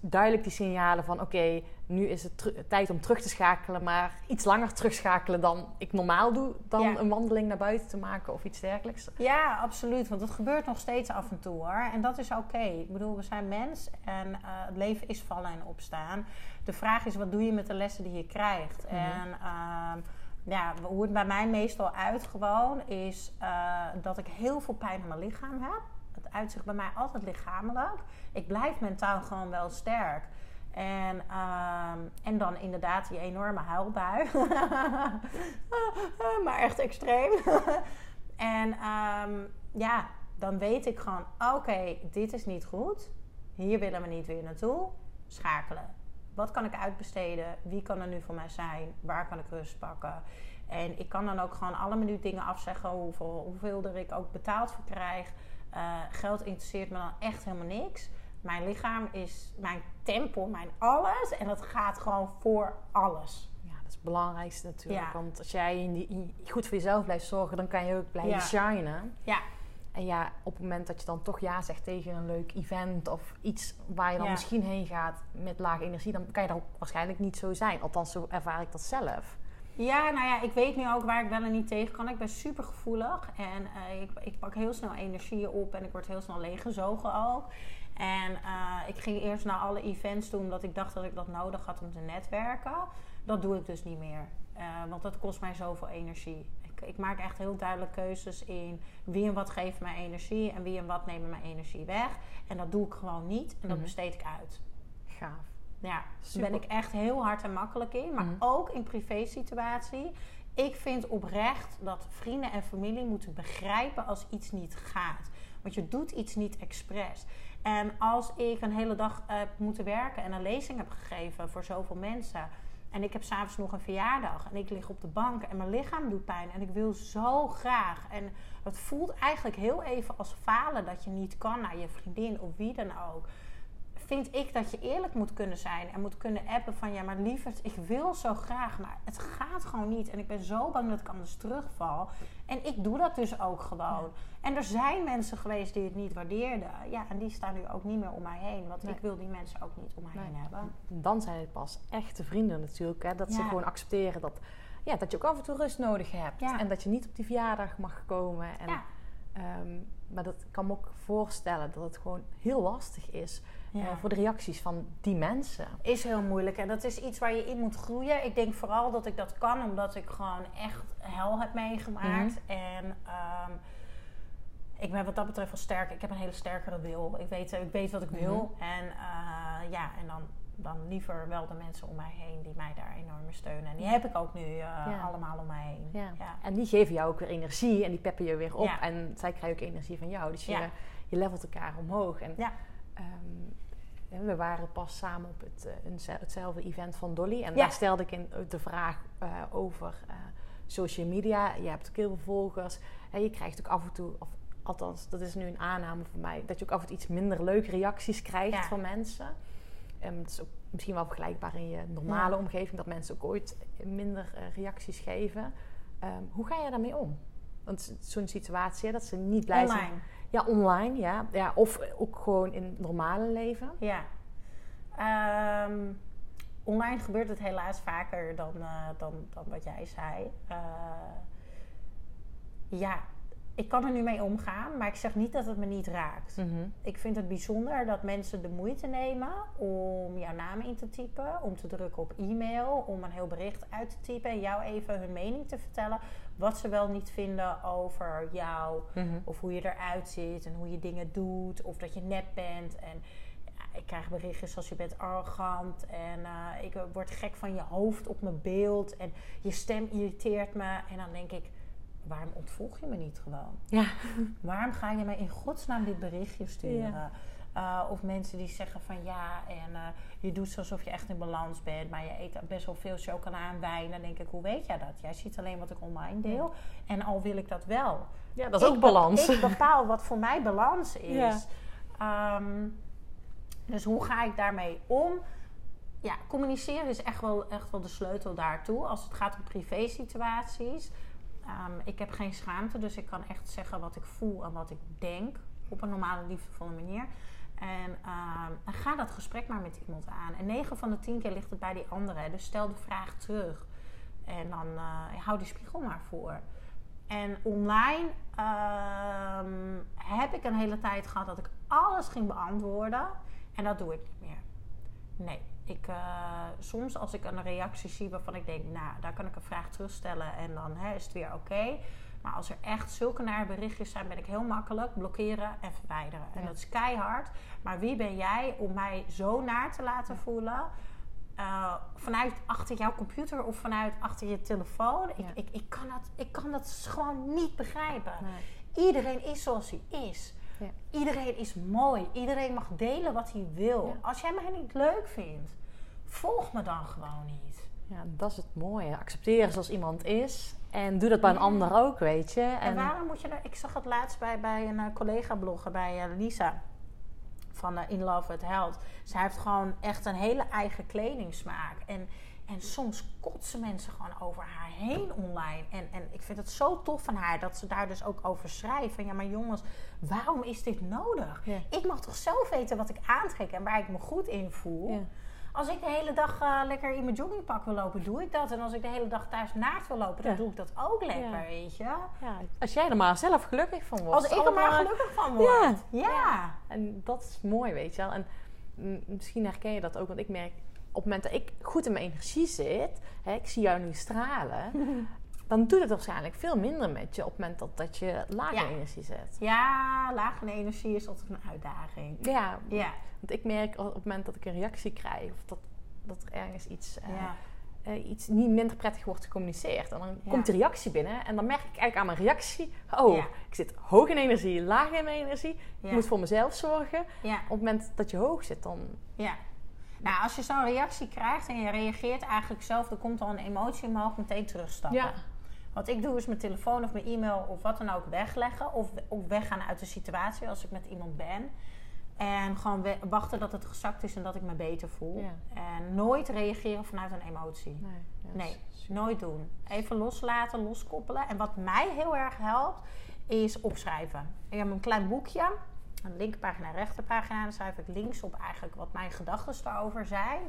duidelijk die signalen van oké, nu is het tijd om terug te schakelen, maar iets langer terugschakelen dan ik normaal doe, dan Ja. een wandeling naar buiten te maken of iets dergelijks? Ja, absoluut. Want dat gebeurt nog steeds af en toe hoor. En dat is oké. Ik bedoel, we zijn mens en eh, het leven is vallen en opstaan. De vraag is, wat doe je met de lessen die je krijgt? Mhm. En ehm, ja, hoe het bij mij meestal uit gewoon, is eh, dat ik heel veel pijn in mijn lichaam heb. Het uitzicht bij mij altijd lichamelijk. Ik blijf mentaal gewoon wel sterk. En, ehm, en dan inderdaad die enorme huilbui. maar echt extreem. en ehm, ja, dan weet ik gewoon, oké, dit is niet goed. Hier willen we niet weer naartoe. Schakelen. Wat kan ik uitbesteden? Wie kan er nu voor mij zijn? Waar kan ik rust pakken? En ik kan dan ook gewoon alle minuut dingen afzeggen, hoeveel, hoeveel er ik ook betaald voor krijg. Eh, geld interesseert me dan echt helemaal niks. Mijn lichaam is mijn tempel, mijn alles. En dat gaat gewoon voor alles. Ja, dat is het belangrijkste natuurlijk. Ja. Want als jij in die, in- goed voor jezelf blijft zorgen, dan kan je ook blijven Ja. shinen. Ja, En ja, op het moment dat je dan toch ja zegt tegen een leuk event of iets waar je dan Ja. misschien heen gaat met lage energie, dan kan je dan waarschijnlijk niet zo zijn. Althans, zo ervaar ik dat zelf. Ja, nou ja, ik weet nu ook waar ik wel en niet tegen kan. Ik ben super gevoelig en eh, ik, ik pak heel snel energieën op en ik word heel snel leeggezogen ook. En eh, ik ging eerst naar alle events toe omdat ik dacht dat ik dat nodig had om te netwerken. Dat doe ik dus niet meer, Eh, want dat kost mij zoveel energie. Ik, ik maak echt heel duidelijk keuzes in wie en wat geeft mij energie en wie en wat nemen mijn energie weg. En dat doe ik gewoon niet en dat Mhm. besteed ik uit. Gaaf. Ja, daar ben ik echt heel hard en makkelijk in. Maar Mhm. ook in privé-situatie. Ik vind oprecht dat vrienden en familie moeten begrijpen als iets niet gaat. Want je doet iets niet expres. En als ik een hele dag heb moeten werken en een lezing heb gegeven voor zoveel mensen. En ik heb s'avonds nog een verjaardag. En ik lig op de bank en mijn lichaam doet pijn. En ik wil zo graag. En het voelt eigenlijk heel even als falen dat je niet kan naar je vriendin of wie dan ook vind ik dat je eerlijk moet kunnen zijn en moet kunnen appen van ja, maar lieverd, ik wil zo graag, maar het gaat gewoon niet. En ik ben zo bang dat ik anders terugval. En ik doe dat dus ook gewoon. En er zijn mensen geweest die het niet waardeerden. Ja, en die staan nu ook niet meer om mij heen. Want Nee. ik wil die mensen ook niet om mij Nee. heen hebben. Dan zijn het pas echte vrienden natuurlijk. Hè? Dat ze gewoon accepteren dat, ja, dat je ook af en toe rust nodig hebt. Ja. En dat je niet op die verjaardag mag komen. En, Ja. ehm, maar dat kan me ook voorstellen dat het gewoon heel lastig is Ja. eh, voor de reacties van die mensen. Is heel moeilijk en dat is iets waar je in moet groeien. Ik denk vooral dat ik dat kan omdat ik gewoon echt hel heb meegemaakt. En ehm, ik ben wat dat betreft wel sterk. Ik heb een hele sterkere wil. Ik weet, ik weet wat ik wil. En eh, ja, en dan, dan liever wel de mensen om mij heen die mij daar enorm steunen. En die heb ik ook nu eh, Ja. allemaal om mij heen. Ja. Ja. En die geven jou ook weer energie en die peppen je weer op. En zij krijgen ook energie van jou. Dus je, je levelt elkaar omhoog. En, ehm, we waren pas samen op het, uh, hetzelfde event van Dolly. En daar stelde ik in de vraag eh, over eh, social media. Je hebt ook heel veel volgers. En je krijgt ook af en toe, of althans, dat is nu een aanname voor mij, dat je ook af en toe iets minder leuke reacties krijgt Ja. van mensen. En het is ook misschien wel vergelijkbaar in je normale Ja. omgeving, dat mensen ook ooit minder eh, reacties geven. Ehm, hoe ga je daarmee om? Want zo'n situatie, hè, dat ze niet blij zijn. Online. Ja, online, ja. ja. Of ook gewoon in het normale leven. Ja. Ehm, online gebeurt het helaas vaker dan, eh, dan, dan wat jij zei. Eh, ja, ik kan er nu mee omgaan, maar ik zeg niet dat het me niet raakt. Mhm. Ik vind het bijzonder dat mensen de moeite nemen om jouw naam in te typen, om te drukken op e-mail, om een heel bericht uit te typen en jou even hun mening te vertellen. Wat ze wel niet vinden over jou, Mhm. of hoe je eruit ziet en hoe je dingen doet, of dat je nep bent. En ik krijg berichtjes als je bent arrogant en eh, ik word gek van je hoofd op mijn beeld en je stem irriteert me. En dan denk ik, waarom ontvolg je me niet gewoon? Ja. Waarom ga je mij in godsnaam dit berichtje sturen? Ja. Uh, of mensen die zeggen van ja, en uh, je doet alsof je echt in balans bent, maar je eet best wel veel chocola en wijn. Dan denk ik, hoe weet jij dat? Jij ziet alleen wat ik online deel. En al wil ik dat wel. Ja, dat is ook balans. be- Ik bepaal wat voor mij balans is. Ehm, dus hoe ga ik daarmee om? Ja, communiceren is echt wel, echt wel de sleutel daartoe. Als het gaat om privé situaties. Ehm, ik heb geen schaamte, dus ik kan echt zeggen wat ik voel en wat ik denk. Op een normale, liefdevolle manier. En ehm, ga dat gesprek maar met iemand aan. En 9 van de 10 keer ligt het bij die andere. Dus stel de vraag terug. En dan eh, hou die spiegel maar voor. En online ehm, heb ik een hele tijd gehad dat ik alles ging beantwoorden. En dat doe ik niet meer. Nee. Ik, eh, soms als ik een reactie zie waarvan ik denk, nou, daar kan ik een vraag terugstellen en dan hè, is het weer oké. Maar als er echt zulke naar berichtjes zijn, ben ik heel makkelijk blokkeren en verwijderen. En dat is keihard. Maar wie ben jij om mij zo naar te laten voelen? Uh, vanuit achter jouw computer of vanuit achter je telefoon. Ik, ik, ik, kan, dat, ik kan dat gewoon niet begrijpen. Nee. Iedereen is zoals hij is. Ja. Iedereen is mooi. Iedereen mag delen wat hij wil. Ja. Als jij mij niet leuk vindt, volg me dan gewoon niet. Ja, dat is het mooie. Accepteren zoals iemand is. En doe dat bij een Ja. ander ook, weet je. En, waarom moet je er... Ik zag het laatst bij, bij een eh, collega-blogger, bij eh, Lisa. Van eh, In Love with Health. Zij heeft gewoon echt een hele eigen kledingsmaak. En, en soms kotsen mensen gewoon over haar heen online. En, en ik vind het zo tof van haar dat ze daar dus ook over schrijft. Van ja, maar jongens, waarom is dit nodig? Ja. Ik mag toch zelf weten wat ik aantrek en waar ik me goed in voel. Ja. Als ik de hele dag eh, lekker in mijn joggingpak wil lopen, doe ik dat. En als ik de hele dag thuis naakt wil lopen, dan Ja. doe ik dat ook lekker, weet je. Ja, als jij er maar zelf gelukkig van wordt. Als ik er maar gelukkig van word. Ja. ja. En dat is mooi, weet je wel. En misschien herken je dat ook, want ik merk het moment dat ik goed in mijn energie zit, hè, ik zie jou nu stralen, dan doet het waarschijnlijk veel minder met je op het moment dat, dat je laag Ja. in energie zit. Ja, lage energie is altijd een uitdaging. Ja, Ja, want ik merk op het moment dat ik een reactie krijg of dat, dat er ergens iets, eh, ja. eh, iets niet minder prettig wordt gecommuniceerd. En dan Ja. komt de reactie binnen en dan merk ik eigenlijk aan mijn reactie, oh, Ja. ik zit hoog in energie, laag in mijn energie, Ja. ik moet voor mezelf zorgen. Op het moment dat je hoog zit, dan ja. Nou, als je zo'n reactie krijgt en je reageert eigenlijk zelf, dan komt al een emotie omhoog, meteen terugstappen. Ja. Wat ik doe is mijn telefoon of mijn e-mail of wat dan ook wegleggen. Of weggaan uit de situatie als ik met iemand ben. En gewoon wachten dat het gezakt is en dat ik me beter voel. Ja. En nooit reageren vanuit een emotie. Nee, Nee, nooit doen. Even loslaten, loskoppelen. En wat mij heel erg helpt, is opschrijven. Ik heb een klein boekje, een linkerpagina en rechterpagina. Dan schrijf ik links op eigenlijk wat mijn gedachten daarover zijn.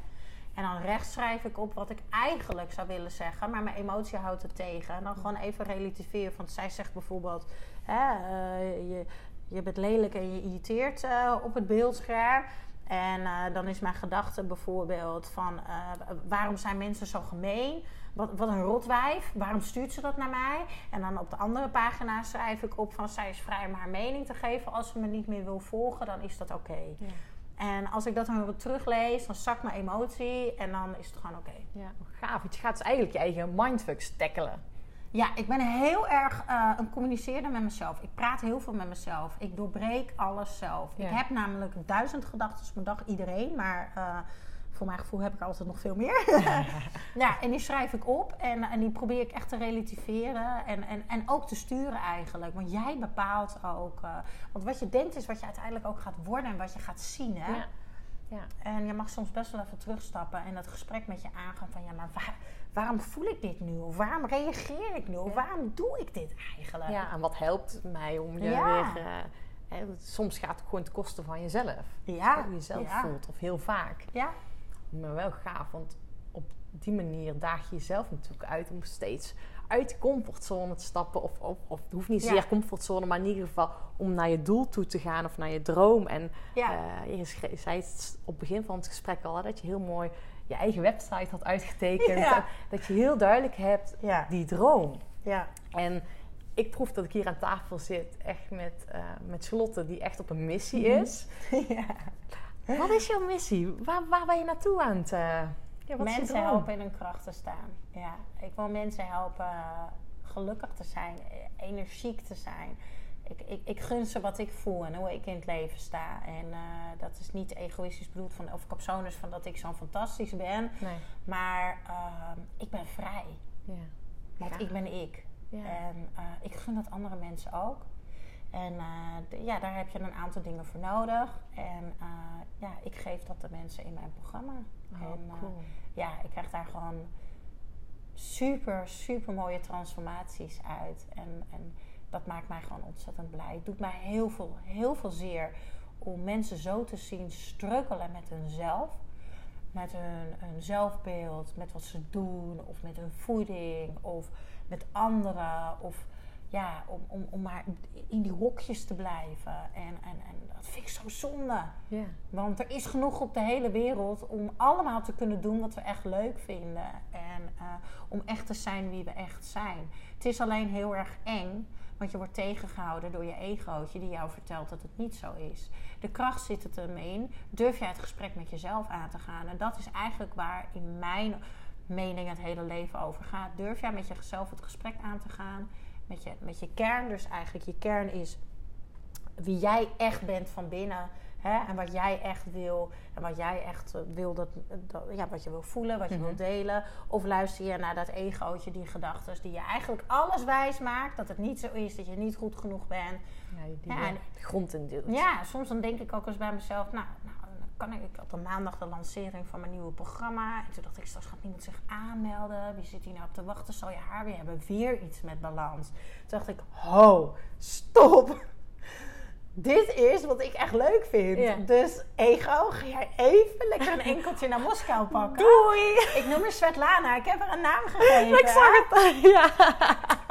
En dan rechts schrijf ik op wat ik eigenlijk zou willen zeggen, maar mijn emotie houdt het tegen. En dan gewoon even relativeren. Want zij zegt bijvoorbeeld: hè, eh, je, je bent lelijk en je irriteert eh, op het beeldscherm. En eh, dan is mijn gedachte bijvoorbeeld van waarom zijn mensen zo gemeen? Wat, wat een rotwijf, waarom stuurt ze dat naar mij? En dan op de andere pagina schrijf ik op van zij is vrij om haar mening te geven. Als ze me niet meer wil volgen, dan is dat oké. Ja. En als ik dat dan weer teruglees, dan zakt mijn emotie en dan is het gewoon oké. Ja, gaaf. Want je gaat dus eigenlijk je eigen mindfucks tackelen. Ja, ik ben heel erg uh, een communiceerder met mezelf. Ik praat heel veel met mezelf. Ik doorbreek alles zelf. Ik heb namelijk duizend gedachten per dag, iedereen. Maar uh, voor mijn gevoel heb ik altijd nog veel meer. ja, en die schrijf ik op en, en die probeer ik echt te relativeren. En, en, en ook te sturen eigenlijk. Want jij bepaalt ook. Uh, want wat je denkt is wat je uiteindelijk ook gaat worden en wat je gaat zien. Hè? Ja. Ja. En je mag soms best wel even terugstappen en dat gesprek met je aangaan van ja, maar waar, waarom voel ik dit nu? Of waarom reageer ik nu? Of waarom doe ik dit eigenlijk? Ja, en wat helpt mij om je weer... Uh, hè, soms gaat het gewoon ten koste van jezelf. Ja. Hoe je jezelf voelt. Of heel vaak. Ja. Maar wel gaaf, want op die manier daag je jezelf natuurlijk uit om steeds uit de comfortzone te stappen. Of, of, of het hoeft niet zeer comfortzone, maar in ieder geval om naar je doel toe te gaan of naar je droom. En ja. Uh, je zei het op het begin van het gesprek al, dat je heel mooi je eigen website had uitgetekend. Dat je heel duidelijk hebt die droom. Ja. En ik proef dat ik hier aan tafel zit, echt met, uh, met Charlotte, die echt op een missie mhm. is. ja. Wat is jouw missie? Waar, waar ben je naartoe aan het... Uh, ja, mensen helpen in hun kracht te staan. Ja, ik wil mensen helpen gelukkig te zijn, energiek te zijn ik, ik, ik gun ze wat ik voel en hoe ik in het leven sta. En eh, dat is niet egoïstisch bedoeld van, of capsones van dat ik zo fantastisch ben. Nee. Maar uh, ik ben vrij. Ja. Want ik ben ik. Ja. En uh, ik gun dat andere mensen ook. En uh, ja, daar heb je een aantal dingen voor nodig. En ja, ik geef dat de mensen in mijn programma. Oh, en cool. ja, ik krijg daar gewoon super, super mooie transformaties uit. En, en dat maakt mij gewoon ontzettend blij. Het doet mij heel veel, heel veel zeer om mensen zo te zien struggelen met hunzelf. Met hun, hun zelfbeeld, met wat ze doen, of met hun voeding, of met anderen. Of ja, om, om, om maar in die hokjes te blijven. En, en, en dat vind ik zo zonde. Yeah. Want er is genoeg op de hele wereld om allemaal te kunnen doen wat we echt leuk vinden. En uh, om echt te zijn wie we echt zijn. Het is alleen heel erg eng want je wordt tegengehouden door je egootje die jou vertelt dat het niet zo is. De kracht zit het ermee Durf jij het gesprek met jezelf aan te gaan? En dat is eigenlijk waar in mijn mening het hele leven over gaat. Durf jij met jezelf het gesprek aan te gaan? Met je, met je kern. Dus eigenlijk je kern is wie jij echt bent van binnen. Hè? En wat jij echt wil. En wat jij echt eh, wil, dat, dat ja, wat je wil voelen, wat je wil mhm. delen. Of luister je naar dat egootje, die gedachten die je eigenlijk alles wijs maakt. Dat het niet zo is, dat je niet goed genoeg bent. Ja, die ja, grond in deelt. Ja, soms dan denk ik ook eens bij mezelf, nou, nou kan ik, ik had op maandag de lancering van mijn nieuwe programma. En toen dacht ik, straks gaat niemand zich aanmelden. Wie zit hier nou op te wachten? Zal je haar weer hebben? Weer iets met balans. Toen dacht ik, ho, stop dit is wat ik echt leuk vind. Dus ego, ga jij even lekker een enkeltje naar Moskou pakken. Doei! Ik noem haar Svetlana. Ik heb haar een naam gegeven. ik zag het. Ja.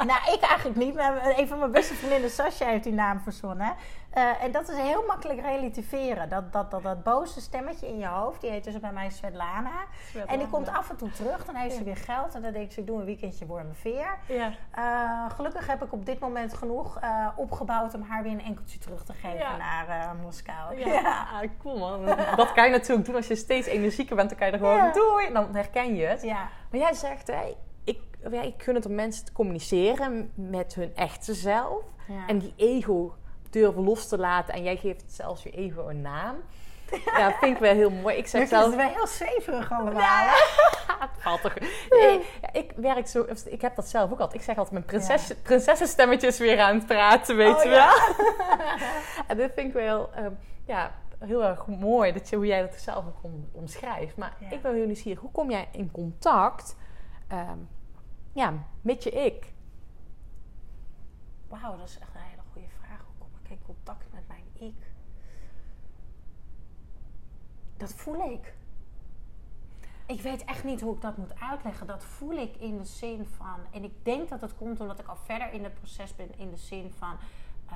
Nou, ik eigenlijk niet. Maar een van mijn beste vriendinnen, Sascha, heeft die naam verzonnen. Uh, en dat is heel makkelijk relativeren. Dat, dat, dat, dat boze stemmetje in je hoofd, die heet dus bij mij Svetlana. en die komt af en toe terug. Dan heeft ze weer geld. En dan denk ik, ik doe een weekendje voor mijn veer. Ja. Uh, gelukkig heb ik op dit moment genoeg uh, opgebouwd om haar weer een enkeltje terug te geven naar Moskou. Ja, ja. Ah, cool man. Dat kan je natuurlijk doen als je steeds energieker bent. Dan kan je er gewoon doei. En dan herken je het. Ja. Maar jij zegt, hey, ik, ja, ik gun het om mensen te communiceren met hun echte zelf. En die ego durven los te laten. En jij geeft zelfs je ego een naam. Ja, vind ik wel heel mooi. Ik zeg zelf... Het wel heel zweverig allemaal. Ja. het valt toch. Ja, ik werk zo... Ik heb dat zelf ook altijd. Ik zeg altijd mijn prinses, prinsessenstemmetjes weer aan het praten, weet oh, je wel. en dit vind ik wel... Um, ja, heel erg mooi dat je, hoe jij dat zelf ook om, omschrijft. Maar ik ben heel nieuwsgierig. Hoe kom jij in contact um, ja, met je ik? Wauw, dat is echt in contact met mijn ik. Dat voel ik. Ik weet echt niet hoe ik dat moet uitleggen. Dat voel ik in de zin van. En ik denk dat het komt omdat ik al verder in het proces ben. In de zin van. Uh,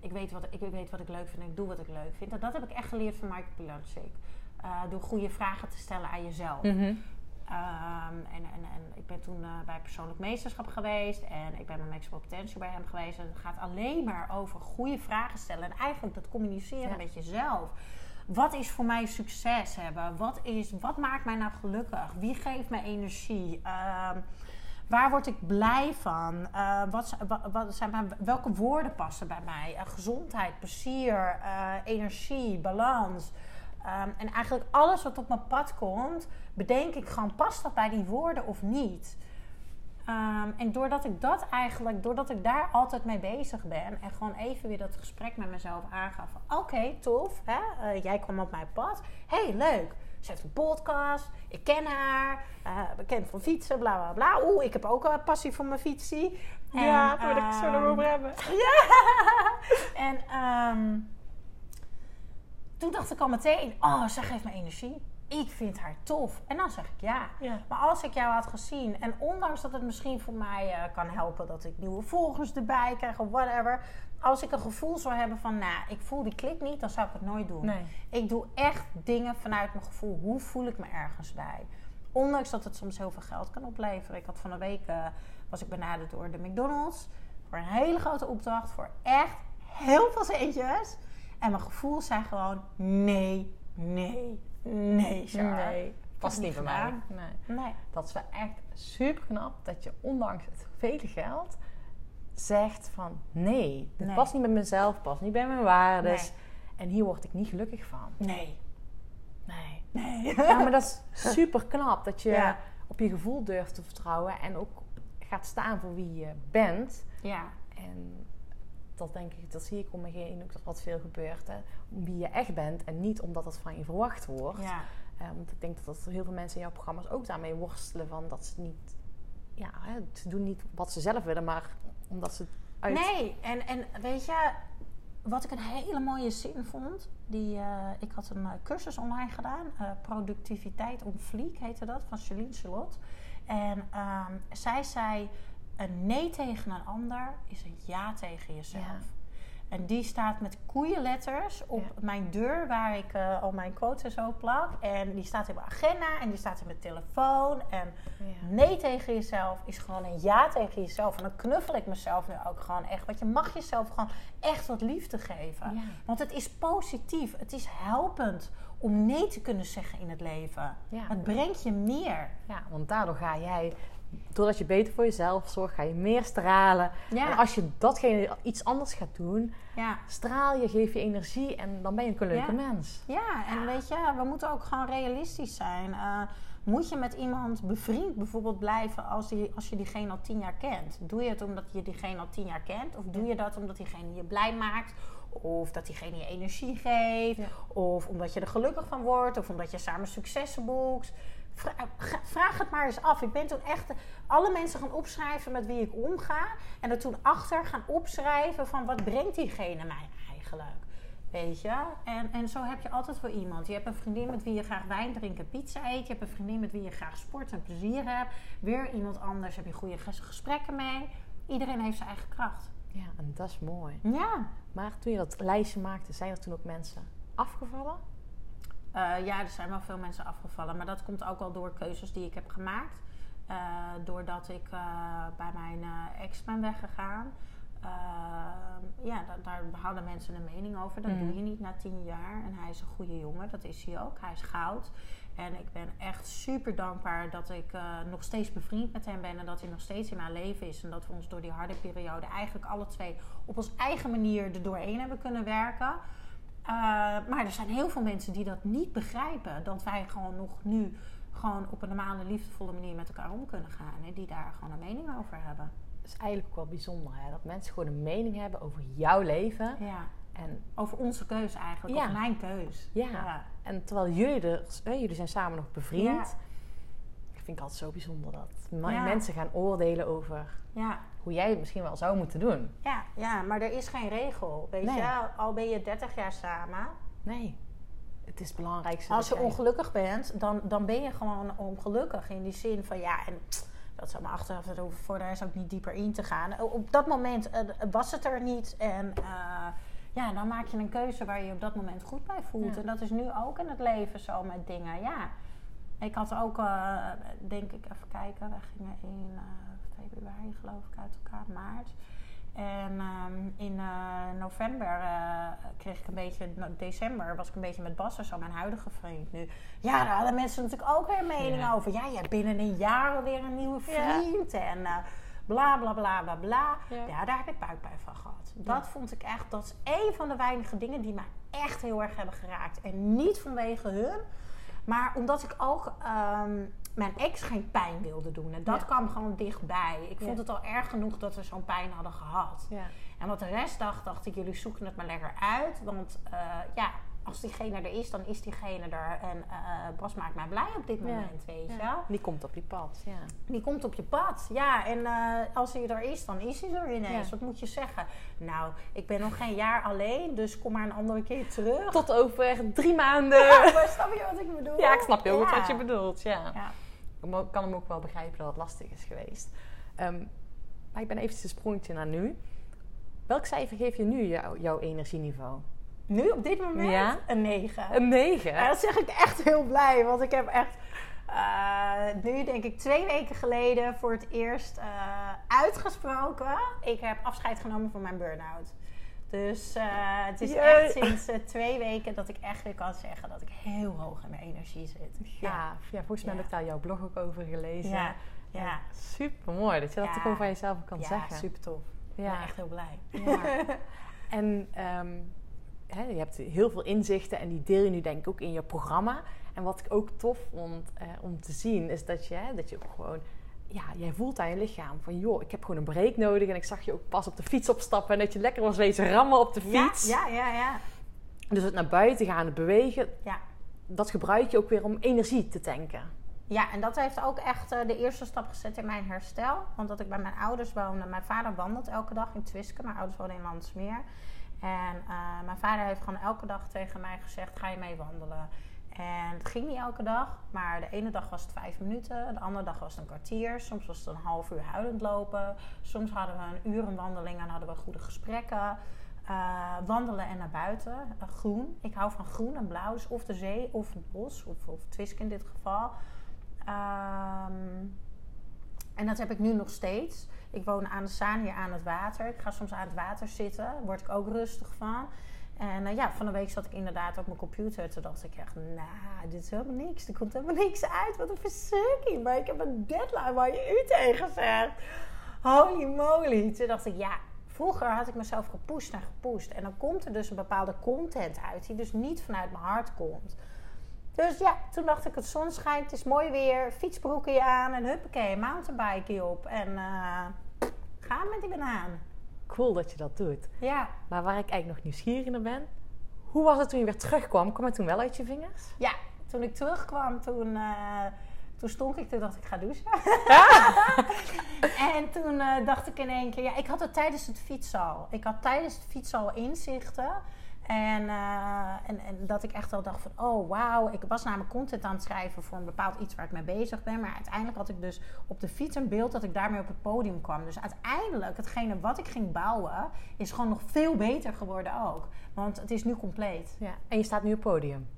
ik, weet wat, ik weet wat ik leuk vind en ik doe wat ik leuk vind. En dat heb ik echt geleerd van Michael Pilancic. Uh, door goede vragen te stellen aan jezelf. Mm Um, en, en, en ik ben toen uh, bij persoonlijk meesterschap geweest en ik ben met Maximum Potential bij hem geweest. En het gaat alleen maar over goede vragen stellen en eigenlijk dat communiceren met jezelf. Wat is voor mij succes hebben? Wat, is, wat maakt mij nou gelukkig? Wie geeft mij energie? Um, Waar word ik blij van? Uh, wat, wat, zijn mijn, welke woorden passen bij mij? Uh, gezondheid, plezier, uh, energie, balans. Um, en eigenlijk alles wat op mijn pad komt, bedenk ik gewoon, past dat bij die woorden of niet? Um, en doordat ik dat eigenlijk, doordat ik daar altijd mee bezig ben en gewoon even weer dat gesprek met mezelf aanga van oké, tof, hè? Uh, jij kwam op mijn pad. hey, leuk. Ze heeft een podcast, ik ken haar, uh, bekend van fietsen, bla bla bla. Oeh, ik heb ook een passie voor mijn fietsie. ja, daar wil ik het zo nog ehm, over hebben. Ja! en um, toen dacht ik al meteen, oh, zij geeft me energie ik vind haar tof. En dan zeg ik ja. ja. Maar als ik jou had gezien, en ondanks dat het misschien voor mij uh, kan helpen dat ik nieuwe volgers erbij krijg of whatever. Als ik een gevoel zou hebben van, nou, ik voel die klik niet, dan zou ik het nooit doen. Nee. Ik doe echt dingen vanuit mijn gevoel. Hoe voel ik me ergens bij? Ondanks dat het soms heel veel geld kan opleveren. Ik had van een week, uh, was ik benaderd door de McDonald's. Voor een hele grote opdracht. Voor echt heel veel centjes. En mijn gevoel zei gewoon, nee, nee, Nee, Char. Nee, past niet bij mij. Nee. nee. Dat is wel echt super knap dat je ondanks het vele geld zegt van nee, dit Nee. past niet met mezelf, past niet bij mijn waarden. Nee. En hier word ik niet gelukkig van. Nee. Nee. Nee. Ja, maar dat is super knap dat je Ja. op je gevoel durft te vertrouwen en ook gaat staan voor wie je bent. Ja. En dat denk ik, dat zie ik om me heen ook dat wat veel gebeurt. Hè? Om wie je echt bent en niet omdat het van je verwacht wordt. Ja. Eh, want ik denk dat, dat heel veel mensen in jouw programma's ook daarmee worstelen van dat ze niet, ja, hè, ze doen niet wat ze zelf willen, maar omdat ze het uit. Nee, en, en weet je, wat ik een hele mooie zin vond. Die, eh, ik had een eh, cursus online gedaan. productiviteit om fliek heette dat. Van Celine Charlotte. En ehm, zij zei... Een nee tegen een ander is een ja tegen jezelf. Ja. En die staat met koeienletters op Ja. mijn deur waar ik eh, al mijn quotes en zo plak. En die staat in mijn agenda en die staat in mijn telefoon. En Ja. nee tegen jezelf is gewoon een ja tegen jezelf. En dan knuffel ik mezelf nu ook gewoon echt. Want je mag jezelf gewoon echt wat liefde geven. Ja. Want het is positief. Het is helpend om nee te kunnen zeggen in het leven. Het brengt je meer. ja, want daardoor ga jij, doordat je beter voor jezelf zorgt, ga je meer stralen. Ja. En als je datgene iets anders gaat doen, Ja. straal je, geef je energie en dan ben je een leuke Ja. mens. Ja, en weet je, we moeten ook gewoon realistisch zijn. Eh, moet je met iemand bevriend bijvoorbeeld blijven als, die, als je diegene al tien jaar kent? Doe je het omdat je diegene al tien jaar kent? Of doe je dat omdat diegene je blij maakt? Of dat diegene je energie geeft? Of omdat je er gelukkig van wordt? Of omdat je samen successen boekt? Vraag het maar eens af. Ik ben toen echt alle mensen gaan opschrijven met wie ik omga. En er toen achter gaan opschrijven van wat brengt diegene mij eigenlijk? Weet je? En, en zo heb je altijd voor iemand. Je hebt een vriendin met wie je graag wijn drinken, pizza eet. Je hebt een vriendin met wie je graag sport en plezier hebt. Weer iemand anders heb je goede ges- gesprekken mee. Iedereen heeft zijn eigen kracht. Ja, en dat is mooi. Ja. Maar toen je dat lijstje maakte, zijn er toen ook mensen afgevallen? Eh, ja, er zijn wel veel mensen afgevallen. Maar dat komt ook wel door keuzes die ik heb gemaakt. Eh, doordat ik eh, bij mijn ex ben weggegaan. Ja, da- daar houden mensen een mening over. Dat Mhm. doe je niet na tien jaar. En hij is een goede jongen, dat is hij ook. Hij is goud. En ik ben echt super dankbaar dat ik nog steeds bevriend met hem ben. En dat hij nog steeds in mijn leven is. En dat we ons door die harde periode eigenlijk alle twee op onze eigen manier er doorheen hebben kunnen werken. Uh, maar er zijn heel veel mensen die dat niet begrijpen. Dat wij gewoon nog nu gewoon op een normale, liefdevolle manier met elkaar om kunnen gaan. En die daar gewoon een mening over hebben. Dat is eigenlijk ook wel bijzonder, hè? dat mensen gewoon een mening hebben over jouw leven. Ja. En, Over onze keus eigenlijk. Ja. Of mijn keus. ja. en terwijl jullie er, jullie zijn samen nog bevriend. Ik vind het altijd zo bijzonder dat Ja. mensen gaan oordelen over Ja. hoe jij het misschien wel zou moeten doen. Ja, ja, maar er is geen regel. Weet Nee. je, al ben je 30 jaar samen. Nee, het is het belangrijkste. Als je jij- ongelukkig bent, dan, dan ben je gewoon ongelukkig. In die zin van ja, en dat zou me achteraf voor daar is ook niet dieper in te gaan. Op dat moment eh, was het er niet. En eh, ja, dan maak je een keuze waar je je op dat moment goed bij voelt. Ja. En dat is nu ook in het leven zo met dingen. Ja. Ik had ook, eh, denk ik, even kijken. We gingen in eh, februari geloof ik uit elkaar, maart. En ehm, in eh, november uh, kreeg ik een beetje, december was ik een beetje met Bas zo, mijn huidige vriend nu. Ja, daar hadden mensen natuurlijk ook weer mening ja. over. Ja, je hebt binnen een jaar alweer een nieuwe vriend. Ja. En uh, bla bla bla bla bla. Ja. ja. daar heb ik buikpijn van gehad. Dat vond ik echt, dat is één van de weinige dingen die mij echt heel erg hebben geraakt. En niet vanwege hun, maar omdat ik ook um, mijn ex geen pijn wilde doen. En dat kwam gewoon dichtbij. Ik vond het al erg genoeg dat we zo'n pijn hadden gehad. Ja. En wat de rest dacht, dacht ik, jullie zoeken het maar lekker uit. Want uh, ja, als diegene er is, dan is diegene er. En uh, Bas maakt mij blij op dit moment, weet je. Die komt op je pad, ja. Die komt op je pad, ja. En uh, als hij er is, dan is hij er ineens. Wat moet je zeggen? Nou, ik ben nog geen jaar alleen, dus kom maar een andere keer terug. Tot over drie maanden. Ja, maar snap je wat ik bedoel? Ja, ik snap heel goed wat je bedoelt, ja. Ik kan hem ook wel begrijpen dat het lastig is geweest. Um, maar ik ben eventjes een sprongetje naar nu. Welk cijfer geef je nu jou, jouw energieniveau? Nu, op dit moment? Ja? Een 9. Een 9? Ja, dat zeg ik echt heel blij. Want ik heb echt... Uh, nu denk ik twee weken geleden voor het eerst uh, uitgesproken. Ik heb afscheid genomen van mijn burn-out. Dus uh, het is echt sinds twee weken dat ik echt weer kan zeggen dat ik heel hoog in mijn energie zit. Ja, ja volgens mij heb ik daar jouw blog ook over gelezen. Ja, ja. super mooi dat je dat gewoon van jezelf kan zeggen. Ja, super tof. Ja, echt heel blij. en um, je hebt heel veel inzichten en die deel je nu denk ik ook in je programma. En wat ik ook tof vond uh, om te zien, is dat je, dat je ook gewoon... Ja, jij voelt aan je lichaam van... joh, ik heb gewoon een break nodig. En ik zag je ook pas op de fiets opstappen... en dat je lekker was wezen rammen op de fiets. Ja, ja, ja. ja. Dus het naar buiten gaan, het bewegen... Ja. dat gebruik je ook weer om energie te tanken. Ja, en dat heeft ook echt uh, de eerste stap gezet in mijn herstel. Want dat ik bij mijn ouders woonde. Mijn vader wandelt elke dag in Twiske. Mijn ouders wonen in Landsmeer. En uh, mijn vader heeft gewoon elke dag tegen mij gezegd: ga je mee wandelen? En het ging niet elke dag, maar de ene dag was het vijf minuten, de andere dag was het een kwartier. Soms was het een half uur huilend lopen. Soms hadden we een uur een wandeling en hadden we goede gesprekken. Uh, wandelen en naar buiten. Uh, groen. Ik hou van groen en blauw. Dus of de zee of het bos. Of, of Twisk in dit geval. Um, en dat heb ik nu nog steeds. Ik woon aan de Saan hier aan het water. Ik ga soms aan het water zitten. Daar word ik ook rustig van. En uh, ja, van de week zat ik inderdaad op mijn computer. Toen dacht ik echt, nou, dit is helemaal niks. Er komt helemaal niks uit. Wat een verzekering. Maar ik heb een deadline waar je u tegen zegt. Holy moly. Toen dacht ik, ja, vroeger had ik mezelf gepusht en gepusht. En dan komt er dus een bepaalde content uit die dus niet vanuit mijn hart komt. Dus ja, toen dacht ik, het zon schijnt, het is mooi weer, fietsbroekje aan en huppakee, mountainbike op. En uh, ga met die banaan. Cool dat je dat doet. Ja. Maar waar ik eigenlijk nog nieuwsgierig naar ben, hoe was het toen je weer terugkwam? Kwam het toen wel uit je vingers? Ja, toen ik terugkwam, toen, uh, toen stond ik, toen dacht ik, ga douchen. en toen uh, dacht ik in één keer, ja, ik had het tijdens het fietsen al. Ik had tijdens het fietsen al inzichten. En, uh, en, en, dat ik echt wel dacht van, oh wauw, ik was namelijk content aan het schrijven voor een bepaald iets waar ik mee bezig ben. Maar uiteindelijk had ik dus op de fiets een beeld dat ik daarmee op het podium kwam. Dus uiteindelijk, hetgene wat ik ging bouwen, is gewoon nog veel beter geworden ook. Want het is nu compleet. Ja. En je staat nu op het podium?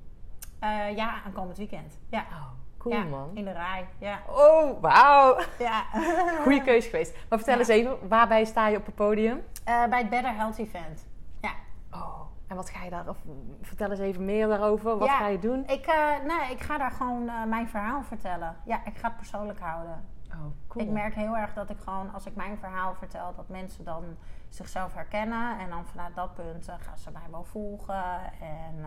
Uh, ja, aankomend weekend. Ja. Oh, cool ja, man. In de rij, ja. Oh, wauw. Ja. Goeie keuze geweest. Maar vertel eens even, waarbij sta je op het podium? Uh, bij het Better Health Event. Ja. Oh. En wat ga je daar, of vertel eens even meer daarover. Wat ga je doen? Ik, uh, nee, ik ga daar gewoon uh, mijn verhaal vertellen. Ja, ik ga het persoonlijk houden. Oh, cool. Ik merk heel erg dat ik gewoon, als ik mijn verhaal vertel, dat mensen dan zichzelf herkennen. En dan vanuit dat punt uh, gaan ze mij wel volgen. En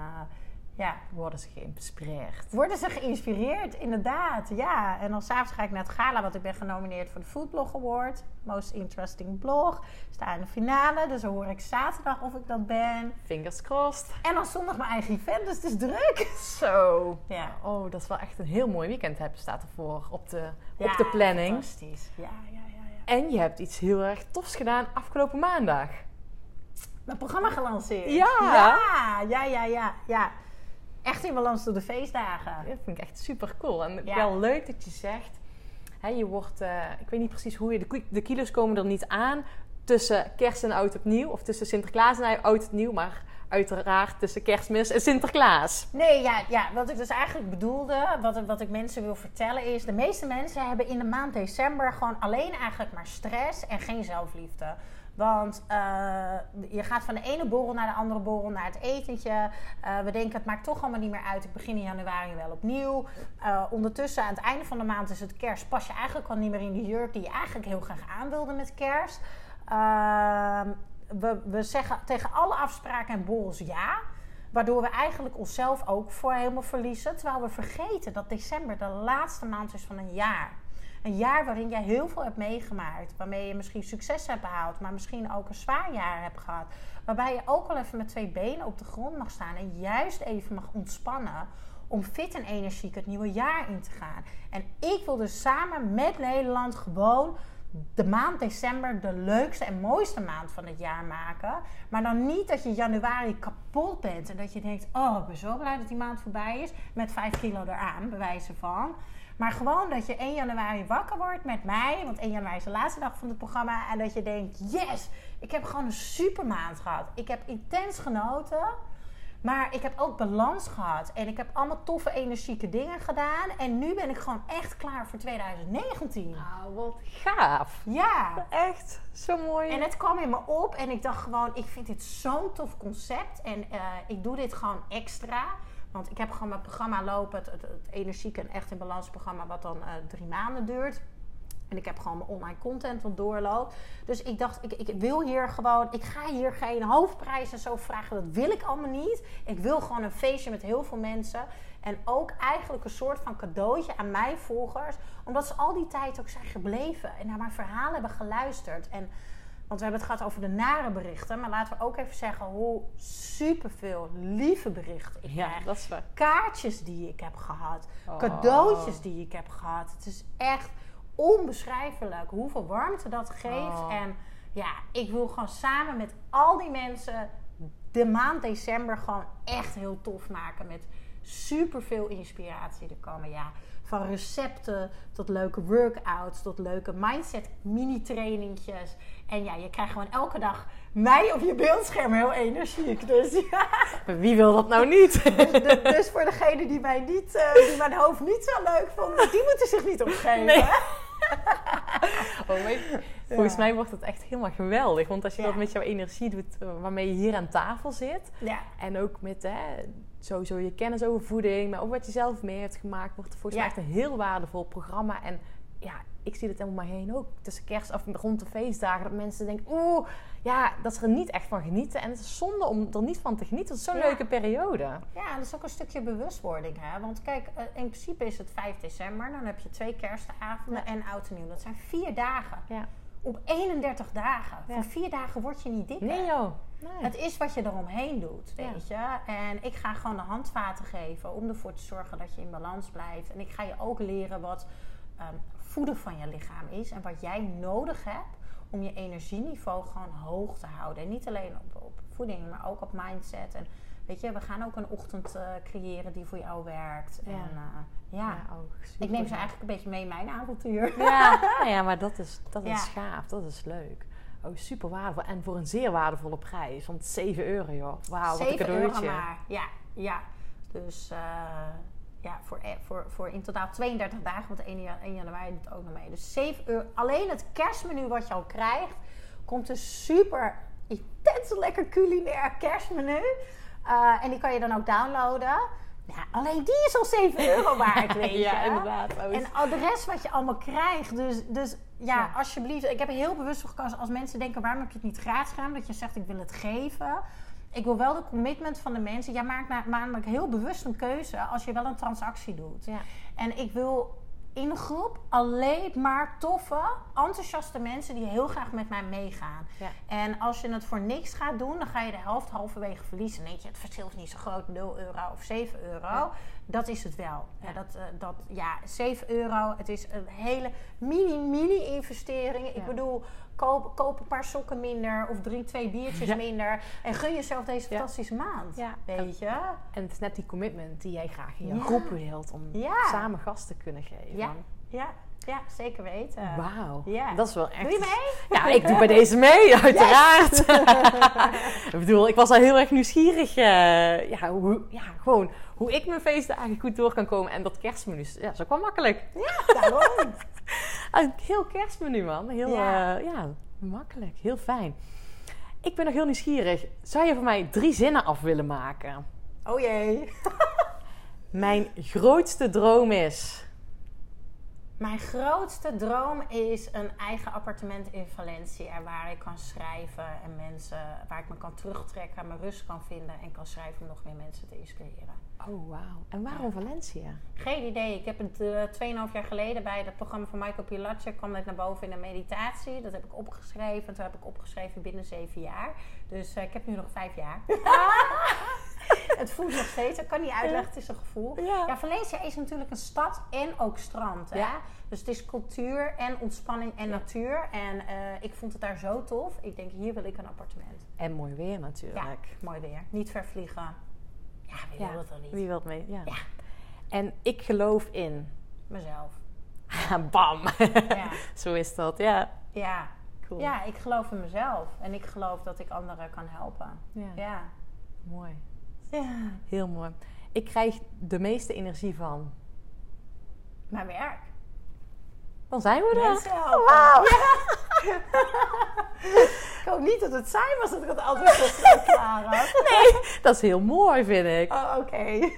ja. Worden ze geïnspireerd? Worden ze geïnspireerd, inderdaad. Ja. En dan s'avonds ga ik naar het gala, want ik ben genomineerd voor de Foodblog Award. Most Interesting Blog. Sta in de finale, dus dan hoor ik zaterdag of ik dat ben. Fingers crossed. En dan zondag mijn eigen event, dus het is druk. Zo. Ja. Oh, dat is wel echt een heel mooi weekend heb, staat ervoor op de, op de planning. fantastisch. Ja, ja, ja, ja. En je hebt iets heel erg tofs gedaan afgelopen maandag. Mijn programma gelanceerd. Ja. Ja, ja, ja, ja. ja echt in balans door de feestdagen. Dat vind ik echt super cool. En ja. wel leuk dat je zegt, hè, je wordt, uh, ik weet niet precies hoe je, de, de kilo's komen er niet aan tussen kerst en oud opnieuw. Of tussen Sinterklaas en oud opnieuw, maar uiteraard tussen kerstmis en Sinterklaas. Nee, ja, ja, wat ik dus eigenlijk bedoelde, wat, wat ik mensen wil vertellen is... de meeste mensen hebben in de maand december gewoon alleen eigenlijk maar stress en geen zelfliefde. Want uh, je gaat van de ene borrel naar de andere borrel, naar het etentje. Uh, we denken, het maakt toch allemaal niet meer uit. Ik begin in januari wel opnieuw. Uh, ondertussen, aan het einde van de maand is het kerst. Pas je eigenlijk al niet meer in die jurk die je eigenlijk heel graag aan wilde met kerst. Ehm, we, we zeggen tegen alle afspraken en borrels ja. Waardoor we eigenlijk onszelf ook voor helemaal verliezen. Terwijl we vergeten dat december de laatste maand is van een jaar. Een jaar waarin jij heel veel hebt meegemaakt. Waarmee je misschien succes hebt behaald. Maar misschien ook een zwaar jaar hebt gehad. Waarbij je ook al even met twee benen op de grond mag staan. En juist even mag ontspannen. Om fit en energiek het nieuwe jaar in te gaan. En ik wil dus samen met Nederland gewoon de maand december de leukste en mooiste maand van het jaar maken. Maar dan niet dat je januari kapot bent en dat je denkt: Oh, ik ben zo blij dat die maand voorbij is. Met 5 kilo eraan, bewijzen van. Maar gewoon dat je 1 januari wakker wordt met mij. Want 1 januari is de laatste dag van het programma. En dat je denkt: Yes, ik heb gewoon een super maand gehad. Ik heb intens genoten. Maar ik heb ook balans gehad. En ik heb allemaal toffe, energieke dingen gedaan. En nu ben ik gewoon echt klaar voor 2019. Nou, wat gaaf. Ja. Echt, zo mooi. En het kwam in me op. En ik dacht gewoon, ik vind dit zo'n tof concept. En uh, ik doe dit gewoon extra. Want ik heb gewoon mijn programma lopen. Het, het, en echt in balans programma. Wat dan uh, drie maanden duurt. En ik heb gewoon mijn online content wat doorloopt. Dus ik dacht, ik, ik wil hier gewoon... Ik ga hier geen hoofdprijzen zo vragen. Dat wil ik allemaal niet. Ik wil gewoon een feestje met heel veel mensen. En ook eigenlijk een soort van cadeautje aan mijn volgers. Omdat ze al die tijd ook zijn gebleven. En naar mijn verhalen hebben geluisterd. En, want we hebben het gehad over de nare berichten. Maar laten we ook even zeggen hoe superveel lieve berichten ik ja, krijg. dat is waar. Kaartjes die ik heb gehad. Oh. Cadeautjes die ik heb gehad. Het is echt onbeschrijfelijk hoeveel warmte dat geeft. Oh. En ja, ik wil gewoon samen met al die mensen de maand december gewoon echt heel tof maken. Met super veel inspiratie er komen. Ja, van recepten tot leuke workouts, tot leuke mindset mini trainingjes. En ja, je krijgt gewoon elke dag mij op je beeldscherm heel energiek. Dus ja. Maar wie wil dat nou niet? Dus, dus voor degene die mij niet, uh, die mijn hoofd niet zo leuk vonden, die moeten zich niet opgeven. Nee. Oh, maar volgens mij wordt het echt helemaal geweldig. Want als je Ja. dat met jouw energie doet, eh, waarmee je hier aan tafel zit. Ja. En ook met hè, sowieso je kennis over voeding, maar ook wat je zelf mee hebt gemaakt, wordt het volgens mij echt een heel waardevol programma. En ja, ik zie het helemaal maar heen ook. Tussen kerst of rond de feestdagen, dat mensen denken, oeh, ja, dat ze er niet echt van genieten. En het is zonde om er niet van te genieten. Het is zo'n Ja. leuke periode. Ja, dat is ook een stukje bewustwording. Hè? Want kijk, eh, in principe is het 5 december. Dan heb je twee kerstavonden en oud en nieuw. Dat zijn vier dagen. Ja. Op 31 dagen. Van vier dagen word je niet dikker. Nee joh. Nee. Het is wat je eromheen doet, Ja. weet je. En ik ga gewoon de handvaten geven om ervoor te zorgen dat je in balans blijft. En ik ga je ook leren wat ehm, voeden van je lichaam is. En wat jij nodig hebt om je energieniveau gewoon hoog te houden. En niet alleen op, op voeding, maar ook op mindset. En weet je, we gaan ook een ochtend eh, creëren die voor jou werkt. Ja. En eh, ja, ook ik neem ze eigenlijk een beetje mee in mijn avontuur. Ja, nou ja, maar dat is, dat is Ja. gaaf. Dat is leuk. Oh, super waardevol. En voor een zeer waardevolle prijs. Want 7 euro, joh. Wauw, wat een 7 euro maar. Ja, ja. Dus eh, ja, voor, eh, voor, voor in totaal 32 dagen, want 1, jan- 1 januari doet ook nog mee. Dus 7 euro. Alleen het kerstmenu wat je al krijgt, komt een super intens lekker culinair kerstmenu. Eh, en die kan je dan ook downloaden. Ja, alleen die is al 7 euro waard, weet je. ja, inderdaad. Oh, En al de rest wat je allemaal krijgt. Dus, dus ja, Ja. alsjeblieft. Ik heb er heel bewust voor gekozen. Als mensen denken, waarom heb je het niet gratis gedaan? Dat je zegt, ik wil het geven. Ik wil wel de commitment van de mensen. Jij maakt na- namelijk heel bewust een keuze als je wel een transactie doet. Ja. En ik wil in de groep alleen maar toffe, enthousiaste mensen die heel graag met mij meegaan. Ja. En als je het voor niks gaat doen, dan ga je de helft halverwege verliezen. Je, het verschil is niet zo groot, 0 euro of 7 euro. Ja. Dat is het wel. Ja. Dat, eh, dat, ja, 7 euro, het is een hele mini, mini investering. Ik bedoel, koop, koop een paar sokken minder of drie, twee biertjes Ja. minder. En gun jezelf deze Ja. fantastische maand. Ja. Weet je? En het is net die commitment die jij graag in je Ja. groep wilt. Om Ja. samen gas te kunnen geven. Ja. Ja, ja zeker weten. Wauw. Ja. Dat is wel echt... Doe je mee? Ja, ik doe bij deze mee, uiteraard. ik bedoel, ik was al heel erg nieuwsgierig. eh, ja, hoe, ja, gewoon hoe ik mijn feestdagen goed door kan komen. En dat kerstmenu, ja, is ook wel makkelijk. Daarom. Een heel kerstmenu, man. Heel, Ja. ja. ja, Makkelijk, heel fijn. Ik ben nog heel nieuwsgierig. Zou je voor mij drie zinnen af willen maken? Oh jee. Mijn grootste droom is. Mijn grootste droom is een eigen appartement in Valencia waar ik kan schrijven en mensen, waar ik me kan terugtrekken, mijn rust kan vinden en kan schrijven om nog meer mensen te inspireren. Oh, wauw. En waarom Valencia? Geen idee. Ik heb het uh, 2,5 jaar geleden bij het programma van Michael Pilatje kwam dit naar boven in een meditatie. Dat heb ik opgeschreven. En toen heb ik opgeschreven binnen 7 jaar. Dus uh, ik heb nu nog 5 jaar. het voelt nog steeds. Ik kan niet uitleggen. Het is een gevoel. Ja. ja, Valencia is natuurlijk een stad en ook strand. Hè? Ja. Dus het is cultuur en ontspanning en natuur. En uh, ik vond het daar zo tof. Ik denk, hier wil ik een appartement. En mooi weer natuurlijk. Ja, mooi weer. Niet ver vliegen. Ja, wie wil het dan niet? Wie wil het mee? Ja. ja. En ik geloof in... Mezelf. Bam! Zo is dat, ja. Ja. Cool. Ja, ik geloof in mezelf. En ik geloof dat ik anderen kan helpen. Ja. ja. Mooi. Ja. Heel mooi. Ik krijg de meeste energie van... Mijn werk. Dan zijn we er. Oh. Ja. ik hoop niet dat het saai was dat ik het altijd zo klaar had. Nee, dat is heel mooi, vind ik. Oh, oké.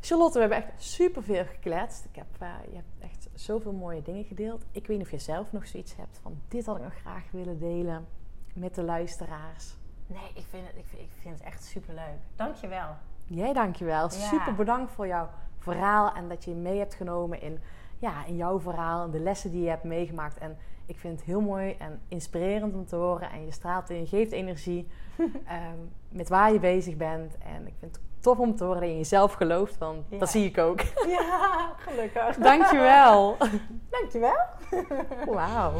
Charlotte, we hebben echt superveel gekletst. Ik heb, uh, je hebt echt zoveel mooie dingen gedeeld. Ik weet niet of je zelf nog zoiets hebt van... dit had ik nog graag willen delen met de luisteraars. Nee, ik vind het, ik vind, ik vind het echt superleuk. Dankjewel. Jij dankjewel. Ja. Super bedankt voor jouw verhaal en dat je mee hebt genomen in ja, in jouw verhaal, de lessen die je hebt meegemaakt. En ik vind het heel mooi en inspirerend om te horen. En je straalt en je geeft energie ehm, met waar je bezig bent. En ik vind het tof om te horen dat je in jezelf gelooft, want dat zie ik ook. ja, gelukkig. Dankjewel. Dankjewel. Wauw.